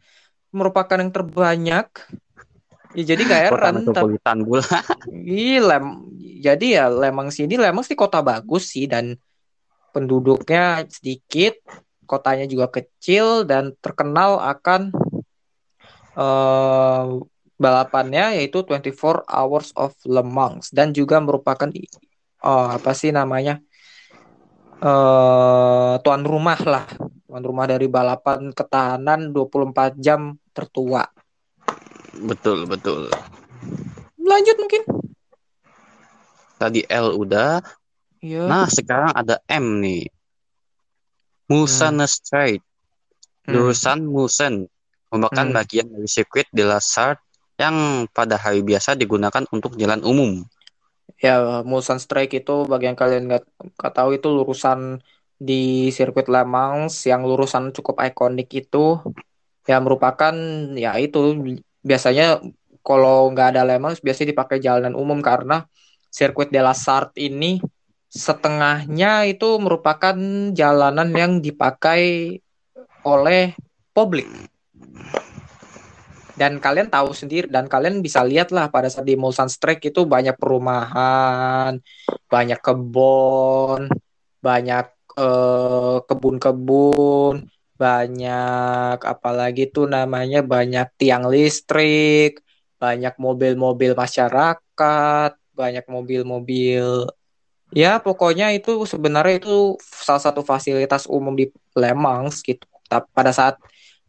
merupakan yang terbanyak. Ya jadi nggak Kota heran. Tapi metropolitan pula. Lem, jadi ya Lemang sini Lemang sih kota bagus sih dan penduduknya sedikit, kotanya juga kecil dan terkenal akan eh, balapannya yaitu 24 Hours of Le Mans dan juga merupakan eh, apa sih namanya eh tuan rumah lah tuan rumah dari balapan ketahanan 24 jam tertua Betul, betul. lanjut mungkin Tadi L udah. ya Nah, sekarang ada M nih. Mulsanne Strait. Hmm. Jurusan Mulsanne merupakan Hmm. bagian dari sirkuit de la Sarthe yang pada hari biasa digunakan untuk jalan umum. Ya, Mulsanne Strike itu bagi yang kalian nggak nggak tahu itu lurusan di sirkuit Le Mans yang lurusan cukup ikonik itu ya merupakan ya itu biasanya kalau nggak ada Le Mans biasanya dipakai jalanan umum karena sirkuit de la Sarthe ini setengahnya itu merupakan jalanan yang dipakai oleh publik. dan kalian tahu sendiri dan kalian bisa lihat lah pada saat di Mulsan Strike itu banyak perumahan, banyak kebun, banyak eh, kebun-kebun, banyak apalagi tuh namanya banyak tiang listrik, banyak mobil-mobil masyarakat, banyak mobil-mobil ya pokoknya itu sebenarnya itu salah satu fasilitas umum di Lemang gitu. Tapi pada saat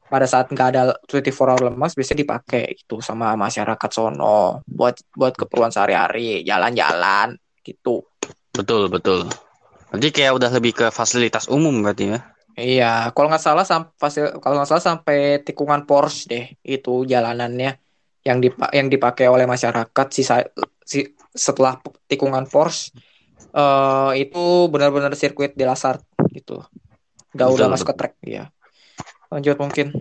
pada saat nggak ada 24 hour lemas biasanya dipakai gitu sama masyarakat sono buat buat keperluan sehari-hari jalan-jalan gitu Betul, betul. Berarti kayak udah lebih ke fasilitas umum berarti ya. iya kalau nggak salah sampai kalau nggak salah sampai tikungan Porsche deh itu jalanannya yang dipa yang dipakai oleh masyarakat sisa si, setelah tikungan Porsche eh itu benar-benar sirkuit di Lasart gitu nggak udah masuk ke track ya lanjut mungkin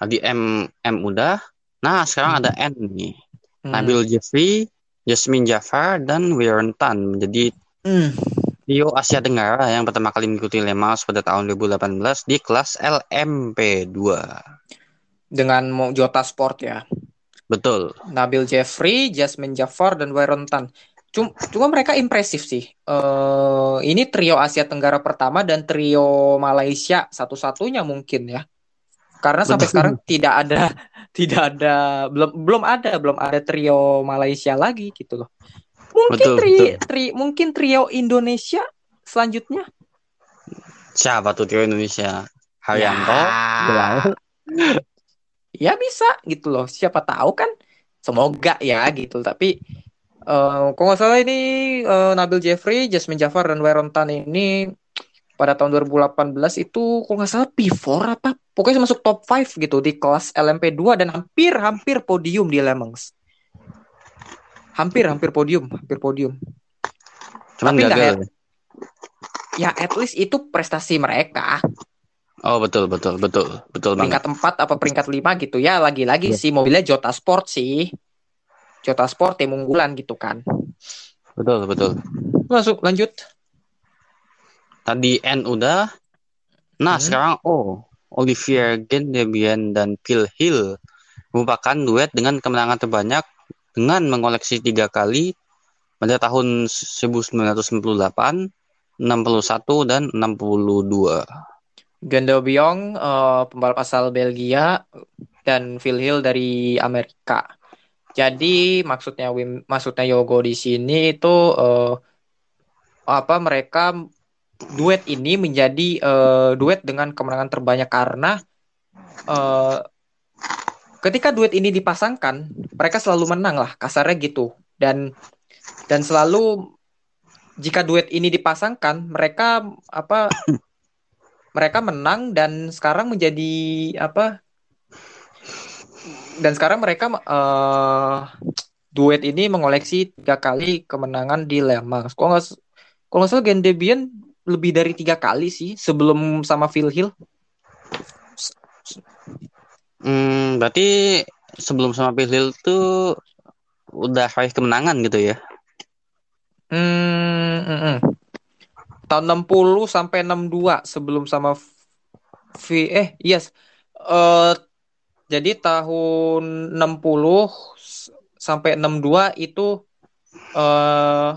Tadi M M udah. Nah, sekarang ada N nih. Hmm. Nabil Jeffrey, Jasmine Jafar, dan Wiron Tan menjadi Hmm. trio Asia Tenggara yang pertama kali mengikuti Le Mans pada tahun 2018 di kelas LMP2. dengan Jota Sport ya. Betul. Nabil Jeffrey, Jasmine Jafar, dan Wyron Tan. Cuma, cuma mereka impresif sih. Eh ini trio Asia Tenggara pertama dan trio Malaysia satu-satunya mungkin ya. Karena sampai Betul. sekarang tidak ada, tidak ada, belum belum ada, belum ada trio Malaysia lagi gitu loh. Mungkin Betul, tri, betul. tri, mungkin trio Indonesia selanjutnya. Siapa tuh trio Indonesia? Haryanto, Ya. Ya bisa gitu loh siapa tahu kan semoga ya gitu tapi eh kalau nggak salah ini eh, Nabil Jeffrey, Jasmine Jafar dan Weron Tan ini pada tahun 2018 itu kalau nggak salah P4 apa pokoknya masuk top 5 gitu di kelas LMP2 dan hampir hampir podium di Le Mans hampir hampir podium hampir podium Cuman Tapi gagal. ya at least itu prestasi mereka Oh, betul, betul, betul. Betul banget. peringkat 4 apa peringkat 5 gitu ya lagi-lagi Iya. sih mobilnya Jota Sport sih Jota Sport tim unggulan gitu kan Betul, betul. Masuk lanjut. Tadi N udah. Nah, Hmm. sekarang O. Olivier Gendebien dan Phil Hill merupakan duet dengan kemenangan terbanyak dengan mengoleksi tiga kali pada tahun 1998, 61, dan 62. Gendo Biong eh, pembalap asal Belgia dan Phil Hill dari Amerika. Jadi maksudnya Wim, maksudnya Yogo di sini itu eh, apa mereka duet ini menjadi eh, duet dengan kemenangan terbanyak karena eh, ketika duet ini dipasangkan mereka selalu menang lah kasarnya gitu. Dan dan selalu jika duet ini dipasangkan mereka apa mereka menang dan sekarang menjadi apa dan sekarang mereka eh, duet ini mengoleksi tiga kali kemenangan di Le Mans. Kalau nggak kalau nggak salah Gendebien lebih dari tiga kali sih sebelum sama Phil Hill. Hmm, berarti sebelum sama Phil Hill tuh udah raih kemenangan gitu ya? Hmm, mm, mm. tahun 60 sampai 62 sebelum sama V eh yes eh jadi tahun 60 s- sampai 62 itu eh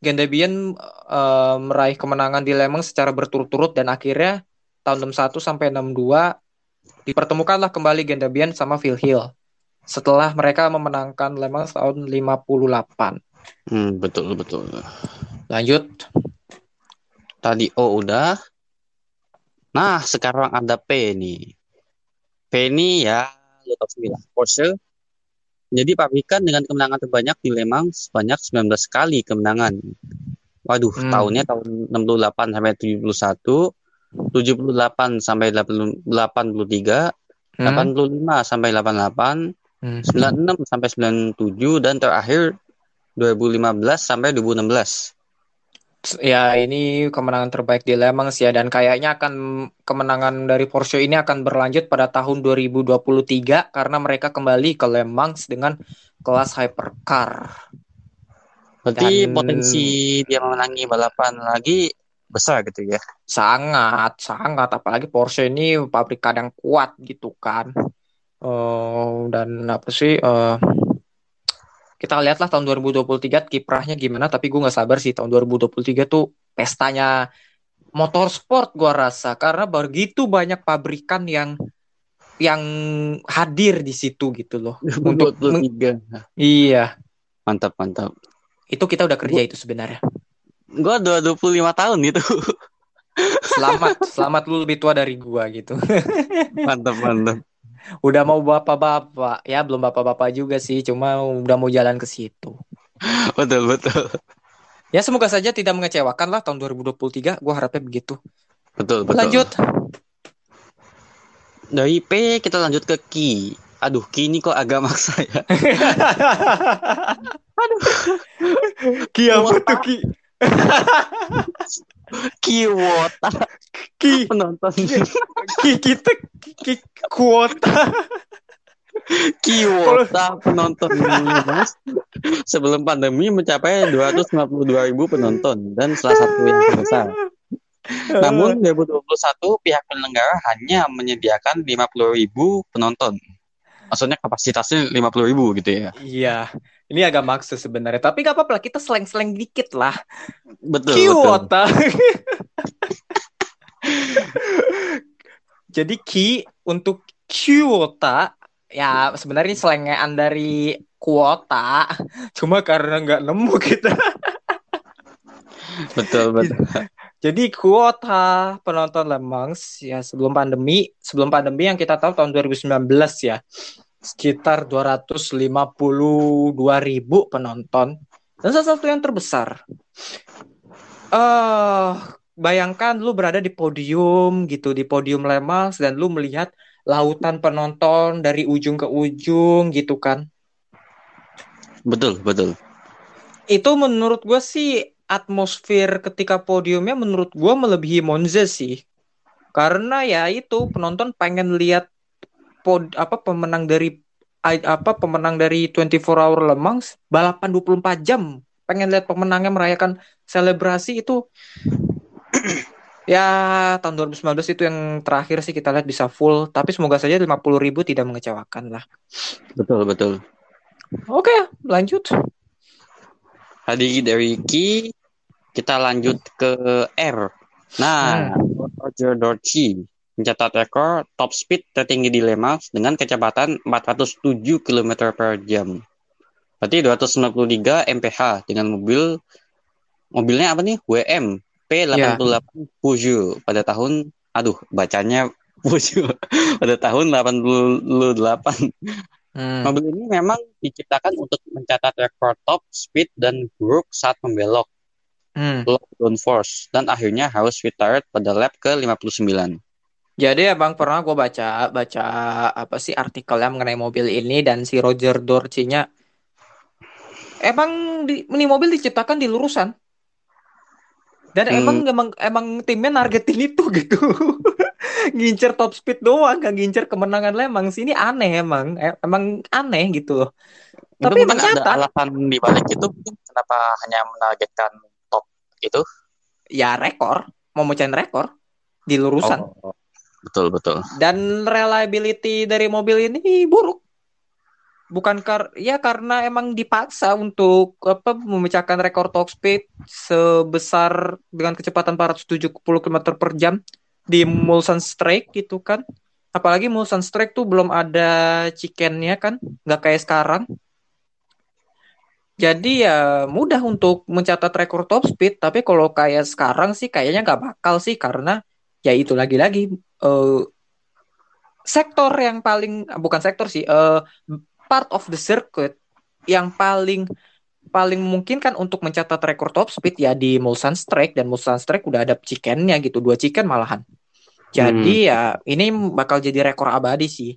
Gendebien eh, meraih kemenangan di Le Mans secara berturut-turut dan akhirnya tahun 61 sampai 62 dipertemukanlah kembali Gendebien sama Phil Hill setelah mereka memenangkan Le Mans tahun 58. Hmm, betul, betul. Lanjut. Tadi O udah. Nah, sekarang ada P nih. P ini ya, lo tau sendiri lah, Porsche. Jadi pabrikan dengan kemenangan terbanyak di Le Mans sebanyak 19 kali kemenangan. Waduh, Hmm. tahunnya tahun 68 sampai 71, 78 sampai 80 83, Hmm. 85 sampai 88, Hmm. 96 sampai 97 dan terakhir 2015 sampai 2016. Ya, ini kemenangan terbaik di Le Mans ya dan kayaknya akan kemenangan dari Porsche ini akan berlanjut pada tahun 2023 karena mereka kembali ke Le Mans dengan kelas hypercar. Berarti Dan- potensi dia memenangi balapan lagi besar gitu ya. Sangat, sangat apalagi Porsche ini pabrikan yang kuat gitu kan. Eh, dan apa sih? eh, kita lihatlah tahun 2023 kiprahnya gimana. Tapi gue nggak sabar sih tahun 2023 tuh pestanya motorsport gue rasa karena begitu banyak pabrikan yang yang hadir di situ gitu loh. Untuk 23. iya, Mantap, mantap. itu kita udah kerja itu sebenarnya. Gua udah 25 tahun gitu. Selamat, selamat lu lebih tua dari gua gitu. Mantap, mantap. Udah mau bapak-bapak, ya belum bapak-bapak juga sih, cuma udah mau jalan ke situ. Betul, betul. Ya semoga saja tidak mengecewakan lah tahun 2023, gua harapnya begitu. Betul, betul. Lanjut. Dari P kita lanjut ke Ki. Aduh, Ki ini kok agak maksa ya. Ki apa tuh Ki? Kiwota Ki, penonton. Ki kita Ki kuota. Kiwota penonton Mas. Sebelum pandemi mencapai 252 ribu penonton dan salah satu yang terbesar. Namun 2021 pihak penyelenggara hanya menyediakan 50 ribu penonton. Maksudnya kapasitasnya 50 ribu gitu ya. Iya, ini agak maksa sebenarnya. Tapi gak apa-apa lah, kita seleng-seleng dikit lah. Betul, betul. Kiwota. Jadi ki untuk kuota ya sebenarnya selengean dari kuota. Cuma karena nggak nemu kita. Betul, betul. Jadi kuota penonton Le Mans ya sebelum pandemi, sebelum pandemi yang kita tahu tahun 2019 ya. Sekitar 252 ribu penonton. Dan salah satu yang terbesar. eh bayangkan lu berada di podium gitu, di podium Le Mans dan lu melihat lautan penonton dari ujung ke ujung gitu kan. Betul, betul. Itu menurut gue sih atmosfer ketika podiumnya menurut gue melebihi Monza sih. Karena ya itu penonton pengen lihat pod apa pemenang dari apa pemenang dari 24 Hour Le Mans balapan 24 jam. Pengen lihat pemenangnya merayakan selebrasi itu ya tahun 2019 itu yang terakhir sih kita lihat bisa full tapi semoga saja 50.000 ribu tidak mengecewakan lah. Betul, betul. Oke, lanjut. Tadi dari Ki kita lanjut ke R. Nah, Roger Dorchi mencatat rekor top speed tertinggi di Le Mans dengan kecepatan 407 km per jam. Berarti 293 mph dengan mobil mobilnya apa nih? WM P88 Peugeot pada tahun aduh bacanya Peugeot pada tahun 88. Hmm. Mobil ini memang diciptakan untuk mencatat rekor top speed dan buruk saat membelok Hmm. low downforce dan akhirnya harus retired pada lap ke 59. Jadi abang pernah gue baca baca apa sih artikelnya mengenai mobil ini dan si Roger Dorci-nya? Emang di, ini mobil diciptakan di lurusan? Dan Hmm. emang emang emang timnya nargetin itu gitu. Ngincer top speed doang gak ngincer kemenangan lemang sini aneh emang. E- emang aneh gitu. Loh Tapi emang ada alasan di balik itu kenapa hanya menargetkan itu? ya rekor mau mecahin rekor di lurusan Oh, betul betul. dan reliability dari mobil ini buruk. Bukan kar ya karena emang dipaksa untuk apa memecahkan rekor top speed sebesar dengan kecepatan 470 km per jam di Mulsanne Strike gitu kan. Apalagi Mulsanne Strike tuh belum ada chickennya kan, nggak kayak sekarang. Jadi ya mudah untuk mencatat rekor top speed, tapi kalau kayak sekarang sih kayaknya nggak bakal sih karena ya itu lagi-lagi eh, sektor yang paling bukan sektor sih eh, part of the circuit yang paling paling memungkinkan untuk mencatat rekor top speed ya di Mulsanne Strike dan Mulsanne Strike udah ada chickennya gitu dua chicken malahan. Jadi ya ini bakal jadi rekor abadi sih.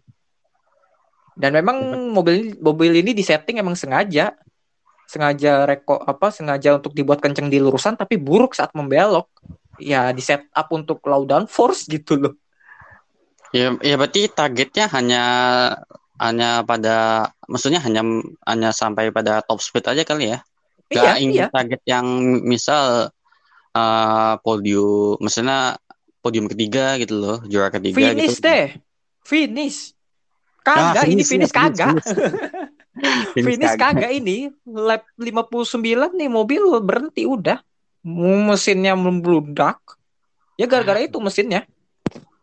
Dan memang mobil mobil ini disetting emang sengaja sengaja rekor apa sengaja untuk dibuat kenceng di lurusan tapi buruk saat membelok ya di set up untuk low downforce gitu loh Ya, ya berarti targetnya hanya hanya pada maksudnya hanya hanya sampai pada top speed aja kali ya. Gak iya ingin iya target yang misal eh, podium, maksudnya podium ketiga gitu loh, juara ketiga finish gitu. deh finish Kagak, Ah, ini finish, finish finish, kagak. Finish Finish kagak. kagak ini. Lap 59 nih mobil berhenti udah. Mesinnya membludak. Ya gara-gara itu mesinnya.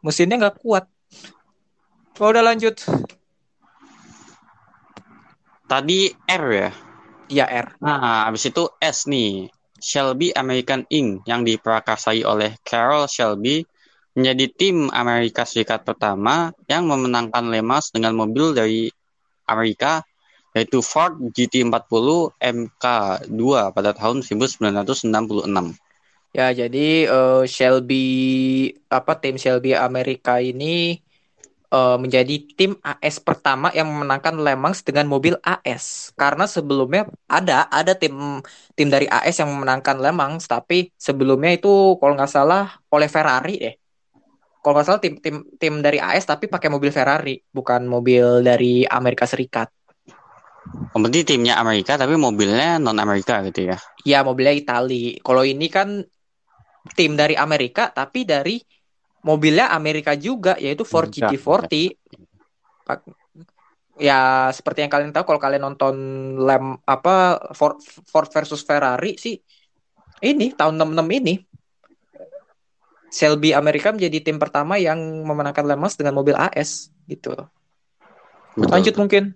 Mesinnya nggak kuat. Oh, udah lanjut. Tadi R ya. Iya R. Nah, habis itu S nih. Shelby American Inc. yang diprakarsai oleh Carroll Shelby menjadi tim Amerika Serikat pertama yang memenangkan Le Mans dengan mobil dari Amerika yaitu Ford GT40 MK2 pada tahun 1966. Ya, jadi eh, Shelby apa tim Shelby Amerika ini eh, menjadi tim AS pertama yang memenangkan Le Mans dengan mobil AS. Karena sebelumnya ada ada tim tim dari AS yang memenangkan Le Mans, tapi sebelumnya itu kalau nggak salah oleh Ferrari deh. Kalau nggak salah tim tim tim dari AS tapi pakai mobil Ferrari, bukan mobil dari Amerika Serikat. Berarti timnya Amerika tapi mobilnya non Amerika gitu ya. Ya, mobilnya Itali. Kalau ini kan tim dari Amerika tapi dari mobilnya Amerika juga yaitu Ford Amerika. GT40. Pak- Ya, seperti yang kalian tahu kalau kalian nonton lem apa Ford, Ford versus Ferrari sih ini tahun 66 ini Shelby Amerika menjadi tim pertama yang memenangkan Le Mans dengan mobil AS gitu. Betul. Lanjut mungkin.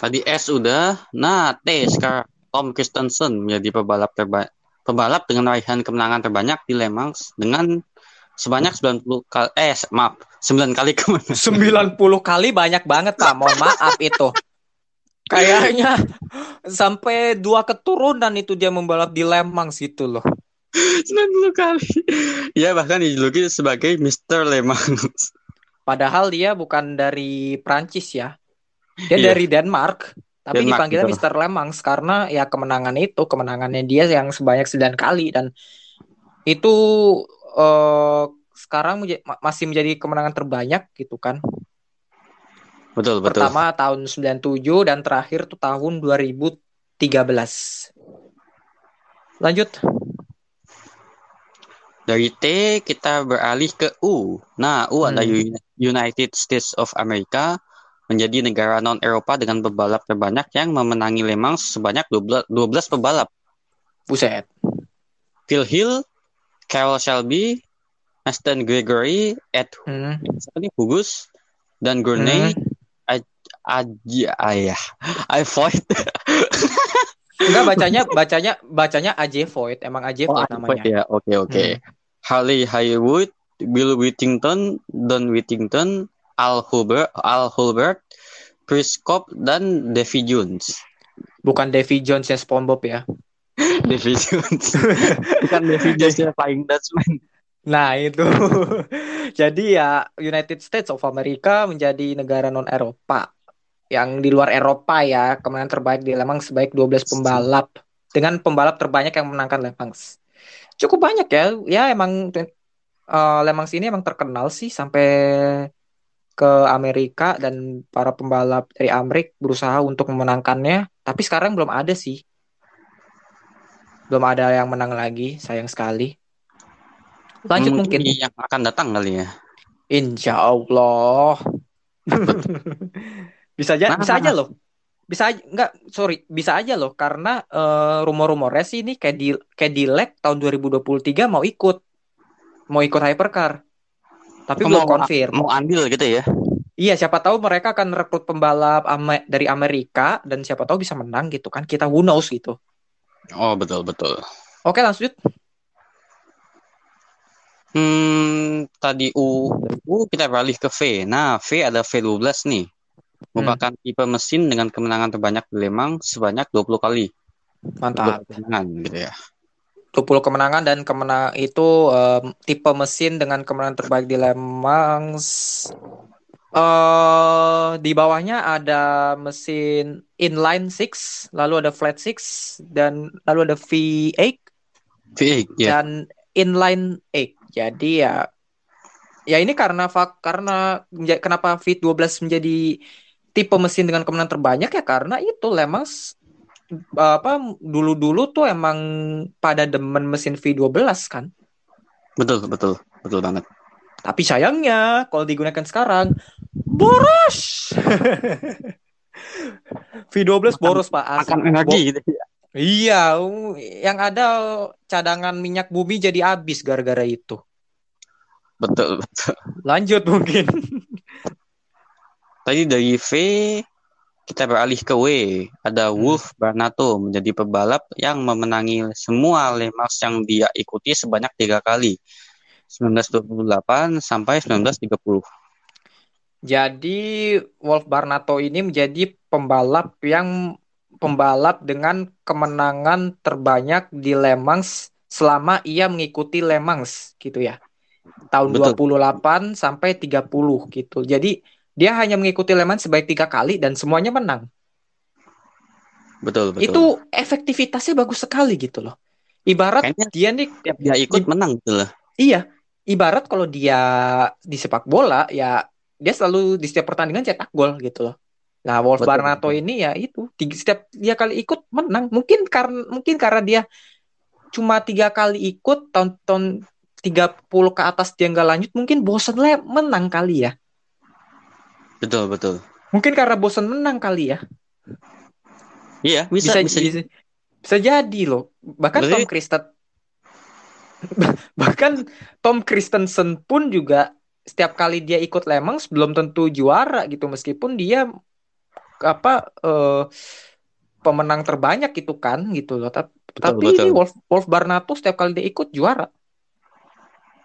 Tadi S udah. Nah, T sekarang Tom Christensen menjadi pebalap terbaik pebalap dengan raihan kemenangan terbanyak di Le Mans dengan sebanyak 90 kali eh maaf 9 kali kemenangan. 90 kali banyak banget Pak. Mohon maaf itu. Kayaknya sampai dua keturunan itu dia membalap di Lemang situ loh. 90 kali. Ya bahkan dijuluki sebagai Mr. Le Mans. Padahal dia bukan dari Prancis ya. Dia Iya. dari Denmark. Tapi Denmark, dipanggilnya betul. Mr. Lemang karena ya kemenangan itu, kemenangannya dia yang sebanyak 9 kali dan itu eh, sekarang menja- ma- masih menjadi kemenangan terbanyak gitu kan. Betul, betul. Pertama tahun 97 dan terakhir tuh tahun 2013. Lanjut. Dari T kita beralih ke U. Nah, U Hmm. Uni- United States of America menjadi negara non Eropa dengan pebalap terbanyak yang memenangi Le Mans sebanyak 12, 12 pebalap. Buset. Phil Hill, Carroll Shelby, Aston Gregory, Ed Hmm. Hugus, dan Gurney, Aja ayah, I Void. Enggak bacanya bacanya bacanya AJ Void, emang AJ Oh, Void I namanya. Void ya, oke oke. Harley Haywood, Bill Whittington, Don Whittington, Al Hulbert, Al Hulbert, Chris Cobb, dan Davy Jones. Bukan Davy Jones yang SpongeBob ya. Davy Jones. Bukan Davy Jones yang Flying Dutchman. Nah, itu. Jadi ya United States of America menjadi negara non Eropa. Yang di luar Eropa ya, kemenangan terbaik di Le Mans sebaik 12 pembalap dengan pembalap terbanyak yang menangkan Le Mans. Cukup banyak ya. Ya emang eh, Le Mans ini emang terkenal sih sampai ke Amerika dan para pembalap dari Amerika berusaha untuk memenangkannya, tapi sekarang belum ada sih. Belum ada yang menang lagi, sayang sekali. Lanjut Hmm, mungkin. yang akan datang kali ya. Insya Allah. bisa aja, Nah. bisa aja loh. Bisa aja, enggak, sorry, bisa aja loh karena eh, rumor-rumornya sih ini Cadillac, Cadillac tahun 2023 mau ikut. Mau ikut hypercar. Tapi belum mau, confirm. mau andil gitu ya. Iya, siapa tahu mereka akan rekrut pembalap Ame- dari Amerika dan siapa tahu bisa menang gitu kan. Kita who knows gitu. Oh, betul betul. Oke, lanjut. Hmm, tadi U, U kita beralih ke V. Nah, V ada V12 nih. Merupakan tipe mesin dengan kemenangan terbanyak di Le Mans sebanyak 20 kali. Mantap. 20 kemenangan gitu ya. 20 kemenangan dan kemenang itu em, tipe mesin dengan kemenangan terbaik di Le Mans. eh di bawahnya ada mesin inline six, lalu ada flat six dan lalu ada V8 V8 ya. dan inline 8. Jadi ya ya ini karena fak karena kenapa V12 menjadi tipe mesin dengan kemenangan terbanyak ya karena itu Le Mans apa dulu-dulu tuh emang pada demen mesin V12 kan. Betul, betul. Betul banget. Tapi sayangnya kalau digunakan sekarang boros. V12 boros Pak. asli. Makan energi gitu. Iya, uh, yang ada cadangan minyak bumi jadi habis gara-gara itu. Betul, betul. Lanjut mungkin. Tadi dari V kita beralih ke W. Ada Wolf Barnato menjadi pebalap yang memenangi semua Le Mans yang dia ikuti sebanyak tiga kali. 1928 sampai 1930. Jadi Wolf Barnato ini menjadi pembalap yang pembalap dengan kemenangan terbanyak di Le Mans selama ia mengikuti Le Mans gitu ya. Tahun Betul. 28 sampai 30 gitu. Jadi dia hanya mengikuti Le Mans sebaik tiga kali dan semuanya menang. Betul, betul. Itu efektivitasnya bagus sekali gitu loh. Ibarat Kayaknya dia nih tiap dia ikut menang gitu loh. Iya, ibarat kalau dia di sepak bola ya dia selalu di setiap pertandingan cetak gol gitu loh. Nah, Wolf Betul, Barnato ini ya itu setiap dia kali ikut menang. Mungkin karena mungkin karena dia cuma tiga kali ikut tahun-tahun 30 ke atas dia nggak lanjut mungkin bosen lah menang kali ya. Betul, betul. Mungkin karena bosen menang kali ya. Iya, bisa, bisa. bisa, bisa jadi loh. Bahkan Berarti- Tom Kristen bahkan Tom Christensen pun juga setiap kali dia ikut Le Mans belum tentu juara gitu meskipun dia apa eh, pemenang terbanyak itu kan gitu loh. Tapi, tapi betul. ini Wolf Wolf Barnato setiap kali dia ikut juara.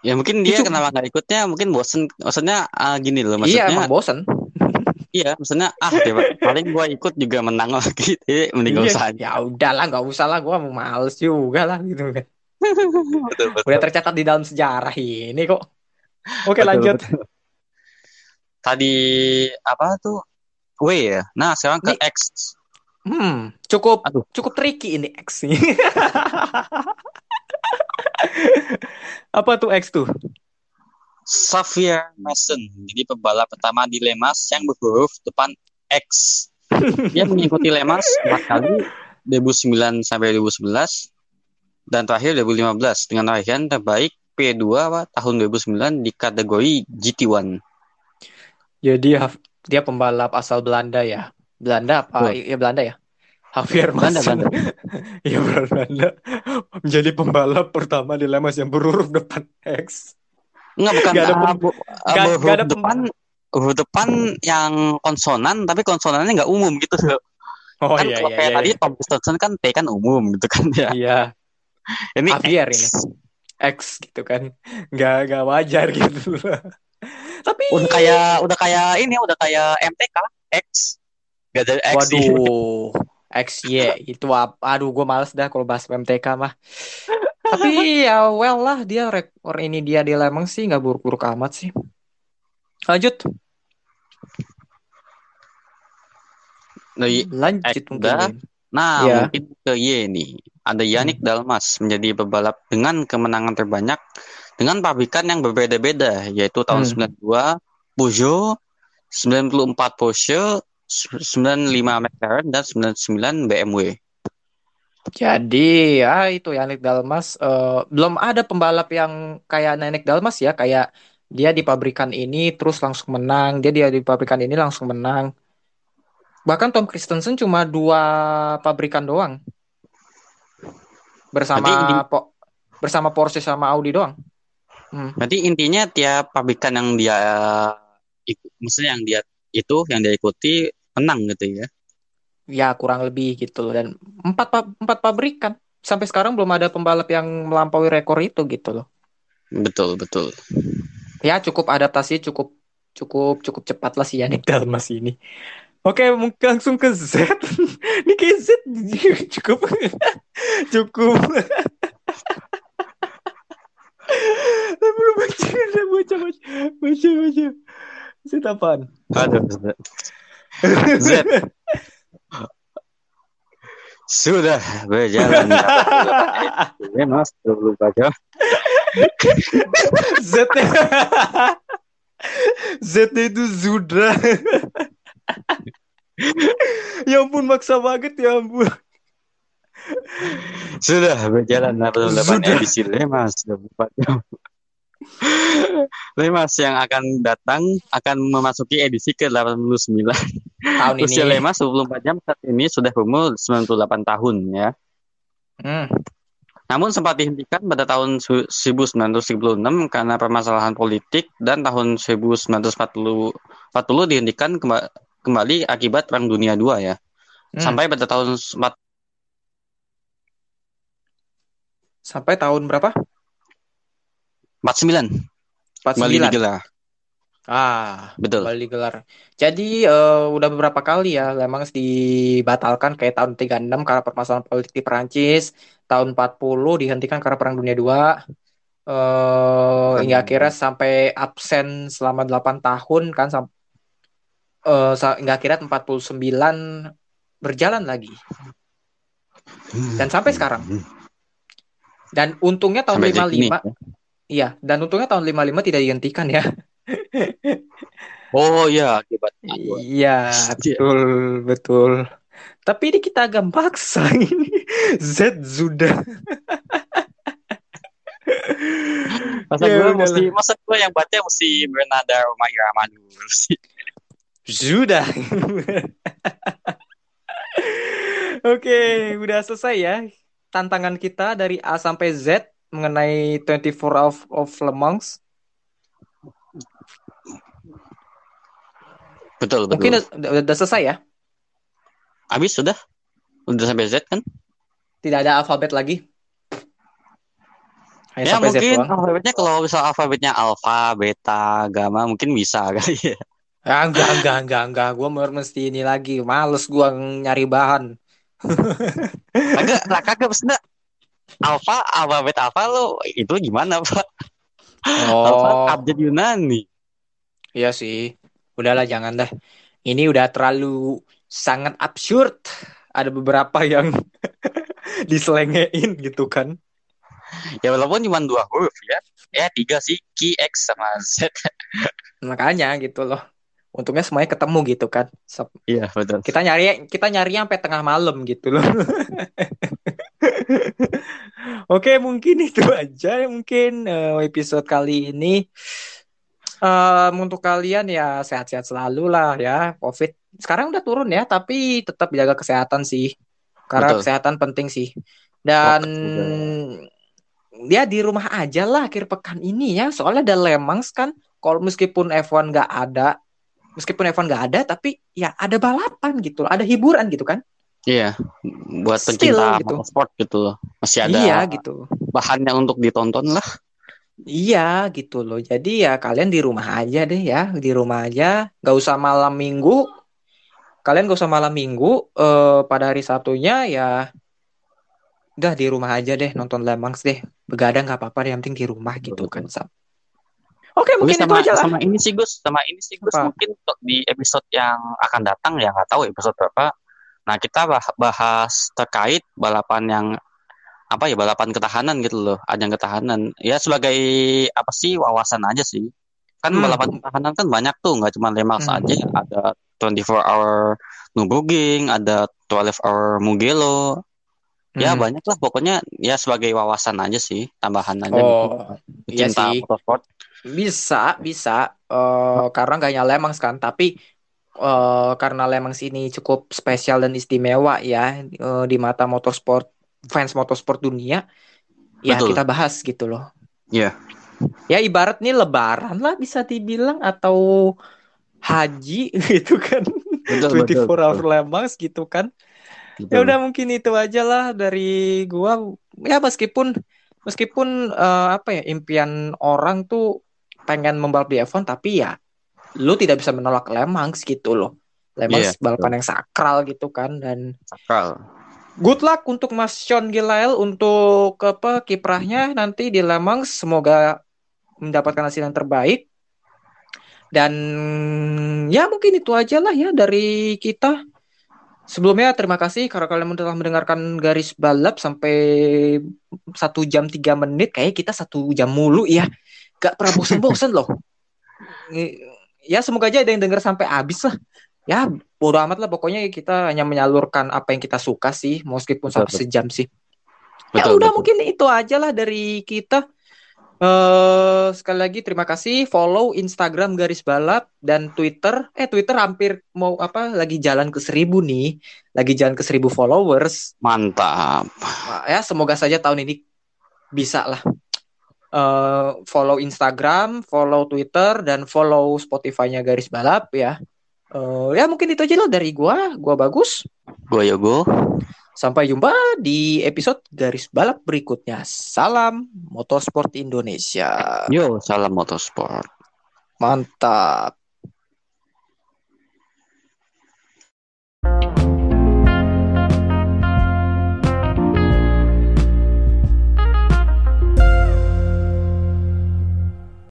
Ya mungkin dia Itu- kenapa nggak ikutnya mungkin bosen maksudnya ah, gini loh iya maksudnya emang bosen. Iya maksudnya ah dia- paling gua ikut juga menang lagi jadi mending nggak Iya, usah ya udahlah nggak usah lah gua mau males juga lah gitu kan. betul, betul. Udah tercatat di dalam sejarah ini kok. Oke Betul, lanjut. betul. tadi apa tuh W ya nah sekarang ke Ini- X Hmm, cukup Aduh. cukup tricky ini X nih. Apa tuh X tuh? Xavier Mason jadi pebalap pertama di Le Mans yang berhuruf depan X dia mengikuti Le Mans empat kali 2009 sampai 2011 dan terakhir 2015 dengan raihan terbaik P2 apa, tahun 2009 di kategori GT1 Ya dia dia pembalap asal Belanda ya. Belanda apa? Betul. Ya Belanda ya. Javier Belanda, Mason. Belanda. Iya Belanda. Menjadi pembalap pertama di Le Mans yang berhuruf depan X. Enggak bukan Nggak ada pem- bu- ah, nggak- berhuruf nggak ada depan huruf depan yang konsonan tapi konsonannya nggak umum gitu loh. Oh kan iya kalau iya kayak iya. tadi Tom Christensen kan T kan umum gitu kan ya. Iya, Ini Javier X. ini. X gitu kan. Nggak nggak wajar gitu. Tapi Udah kayak udah kayak ini udah kayak MTK X. Gak ada X. Waduh, XY itu apa? Aduh, gue males dah kalau bahas MTK mah. Tapi ya well lah dia rekor ini dia di Lemang sih nggak buruk-buruk amat sih. Lanjut, Dari- lanjut X mungkin. Nah, Iya. mungkin ke Y nih. Ada Yannick Dalmas menjadi pebalap dengan kemenangan terbanyak dengan pabrikan yang berbeda-beda, yaitu tahun Hmm. 92 Peugeot, 94 Porsche, 95 McLaren dan 99 BMW. Jadi ya itu Yannick Dalmas eh, belum ada pembalap yang kayak Yannick Dalmas ya kayak dia di pabrikan ini terus langsung menang, dia dia di pabrikan ini langsung menang. Bahkan Tom Christensen cuma dua pabrikan doang. Bersama Berarti po- bersama Porsche sama Audi doang. Hmm. Berarti intinya tiap pabrikan yang dia ikut, maksudnya yang dia itu yang dia ikuti menang gitu ya. Ya kurang lebih gitu loh dan empat pa- empat pabrikan sampai sekarang belum ada pembalap yang melampaui rekor itu gitu loh. Betul, betul. Ya cukup adaptasi cukup cukup cukup cepat lah si Yannick Dalmas ini. Oke, mungkin langsung ke Z. Ini kayak Z cukup cukup. Belum baca, baca, baca, baca, baca. Z apaan? Aduh. Z. Sudah berjalan. Ya, Mas, belum baca. Z Z itu Zudra. ya ampun maksa banget ya ampun. Sudah berjalan 88 Sudah. edisi Lemas 24 jam. Lemas yang akan datang akan memasuki edisi ke-89. Tahun ini. Usia Lemas 24 jam saat ini sudah berumur 98 tahun ya. Hmm. Namun sempat dihentikan pada tahun su- 1936 karena permasalahan politik dan tahun 1940 40 dihentikan kemba- kembali akibat Perang Dunia II ya. Hmm. Sampai pada tahun empat- Sampai tahun berapa? 49 kembali 49. digelar. Ah, Betul. kembali digelar. Jadi eh, udah beberapa kali ya Lemans dibatalkan kayak tahun 36 karena permasalahan politik di Perancis, tahun 40 dihentikan karena Perang Dunia II. Eh hingga akhirnya sampai absen selama 8 tahun kan sam eh, sa- hingga akhirnya 49 berjalan lagi. Dan sampai sekarang. Dan untungnya tahun Sampai detik ini. 55 Iya, dan untungnya tahun 55 tidak dihentikan ya. Oh iya, akibat Iya, betul, betul. Tapi ini kita agak maksa ini. Z sudah. Masa Ya gue mesti, masa gue yang baca mesti bernada Roma Irama dulu sih. Sudah. Oke, udah selesai ya. Tantangan kita dari A sampai Z mengenai 24 of, of Le Mans. Betul, betul. Mungkin udah, udah, selesai ya. Habis sudah? Udah sampai Z kan? Tidak ada alfabet lagi. Hanya ya Z mungkin doang. alfabetnya kalau misal alfabetnya alfa, beta, gamma mungkin bisa kali ya. Ya, enggak, enggak, enggak, enggak. Gue mesti ini lagi. Males gue nyari bahan. Kagak, lah kagak maksudnya alfa, alfabet alfa lo itu gimana pak? Alfa Oh, abjad Yunani. iya sih. Udahlah, jangan dah. Ini udah terlalu sangat absurd. Ada beberapa yang diselengein gitu kan. Ya walaupun cuma dua huruf ya. Ya tiga sih, Q, X sama Z. Makanya gitu loh. Untungnya semuanya ketemu gitu kan. Iya betul. kita nyari kita nyari sampai tengah malam gitu loh. Oke, mungkin itu aja mungkin eh, episode kali ini. Em, untuk kalian ya sehat-sehat selalu lah ya. Covid sekarang udah turun ya, tapi tetap jaga kesehatan sih. Karena Betul. kesehatan penting sih. Dan dia di rumah aja lah akhir pekan ini ya. Soalnya ada Lemans kan. Kalau meskipun F1 nggak ada, meskipun F1 nggak ada, tapi ya ada balapan gitu loh, ada hiburan gitu kan. Iya, buat Still, pencinta gitu. motorsport gitu loh. Masih ada Iya gitu. bahannya untuk ditonton lah. Iya gitu loh. Jadi ya kalian di rumah aja deh ya, di rumah aja, nggak usah malam minggu. Kalian gak usah malam minggu. eh pada hari Sabtunya ya, udah di rumah aja deh nonton Le Mans deh. Begadang nggak apa-apa, yang penting di rumah gitu Betul. kan. Sam. Oke Tapi mungkin itu sama, aja lah. sama ini sih Gus, sama ini sih Gus Apa? mungkin untuk di episode yang akan datang ya nggak tahu episode berapa. Nah kita bah- bahas terkait balapan yang apa ya balapan ketahanan gitu loh, ajang ketahanan. Ya sebagai apa sih wawasan aja sih. Kan Hmm. balapan ketahanan kan banyak tuh, nggak cuma Le Mans Hmm. aja, ada 24 hour Nürburgring, ada 12 hour Mugello. Ya Hmm. banyak lah pokoknya ya sebagai wawasan aja sih, tambahan aja gitu. Oh, iya Cinta sih. motorsport. Bisa, bisa. Eh karena nggak hanya Lemans kan, tapi eh karena Lemans ini cukup spesial dan istimewa ya eh, di mata motorsport fans motorsport dunia. Ya Betul. kita bahas gitu loh. Iya. Ya ibarat nih Lebaran lah bisa dibilang atau haji gitu kan. Betul, 24 betul, hour Lemans gitu kan. Ya udah mungkin itu aja lah dari gua. Ya meskipun meskipun eh, apa ya impian orang tuh pengen membalap di F1 tapi ya lu tidak bisa menolak Le Mans gitu loh. Le Mans Iya, balapan yang sakral gitu kan dan Sakral. Good luck untuk Mas Sean Gilael untuk apa kiprahnya nanti di Le Mans semoga mendapatkan hasil yang terbaik. Dan ya mungkin itu aja lah ya dari kita. Sebelumnya terima kasih karena kalian telah mendengarkan garis balap sampai satu jam tiga menit. Kayak kita satu jam mulu ya. Gak pernah bosan-bosan loh. Ya semoga aja ada yang denger sampai habis lah. Ya bodo amat lah pokoknya kita hanya menyalurkan apa yang kita suka sih. Meskipun Betul, sampai betul. sejam sih. Ya Betul, udah betul. mungkin itu aja lah dari kita. Eh sekali lagi terima kasih follow Instagram garis balap dan Twitter. Eh Twitter hampir mau apa lagi jalan ke seribu nih, lagi jalan ke seribu followers. Mantap. Nah, ya semoga saja tahun ini bisa lah. Eh follow Instagram, follow Twitter dan follow Spotify-nya garis balap ya. Eh ya mungkin itu aja lah dari gua. Gua bagus. Gue Yogo. Sampai jumpa di episode garis balap berikutnya. Salam Motorsport Indonesia. Yo, salam motorsport. Mantap.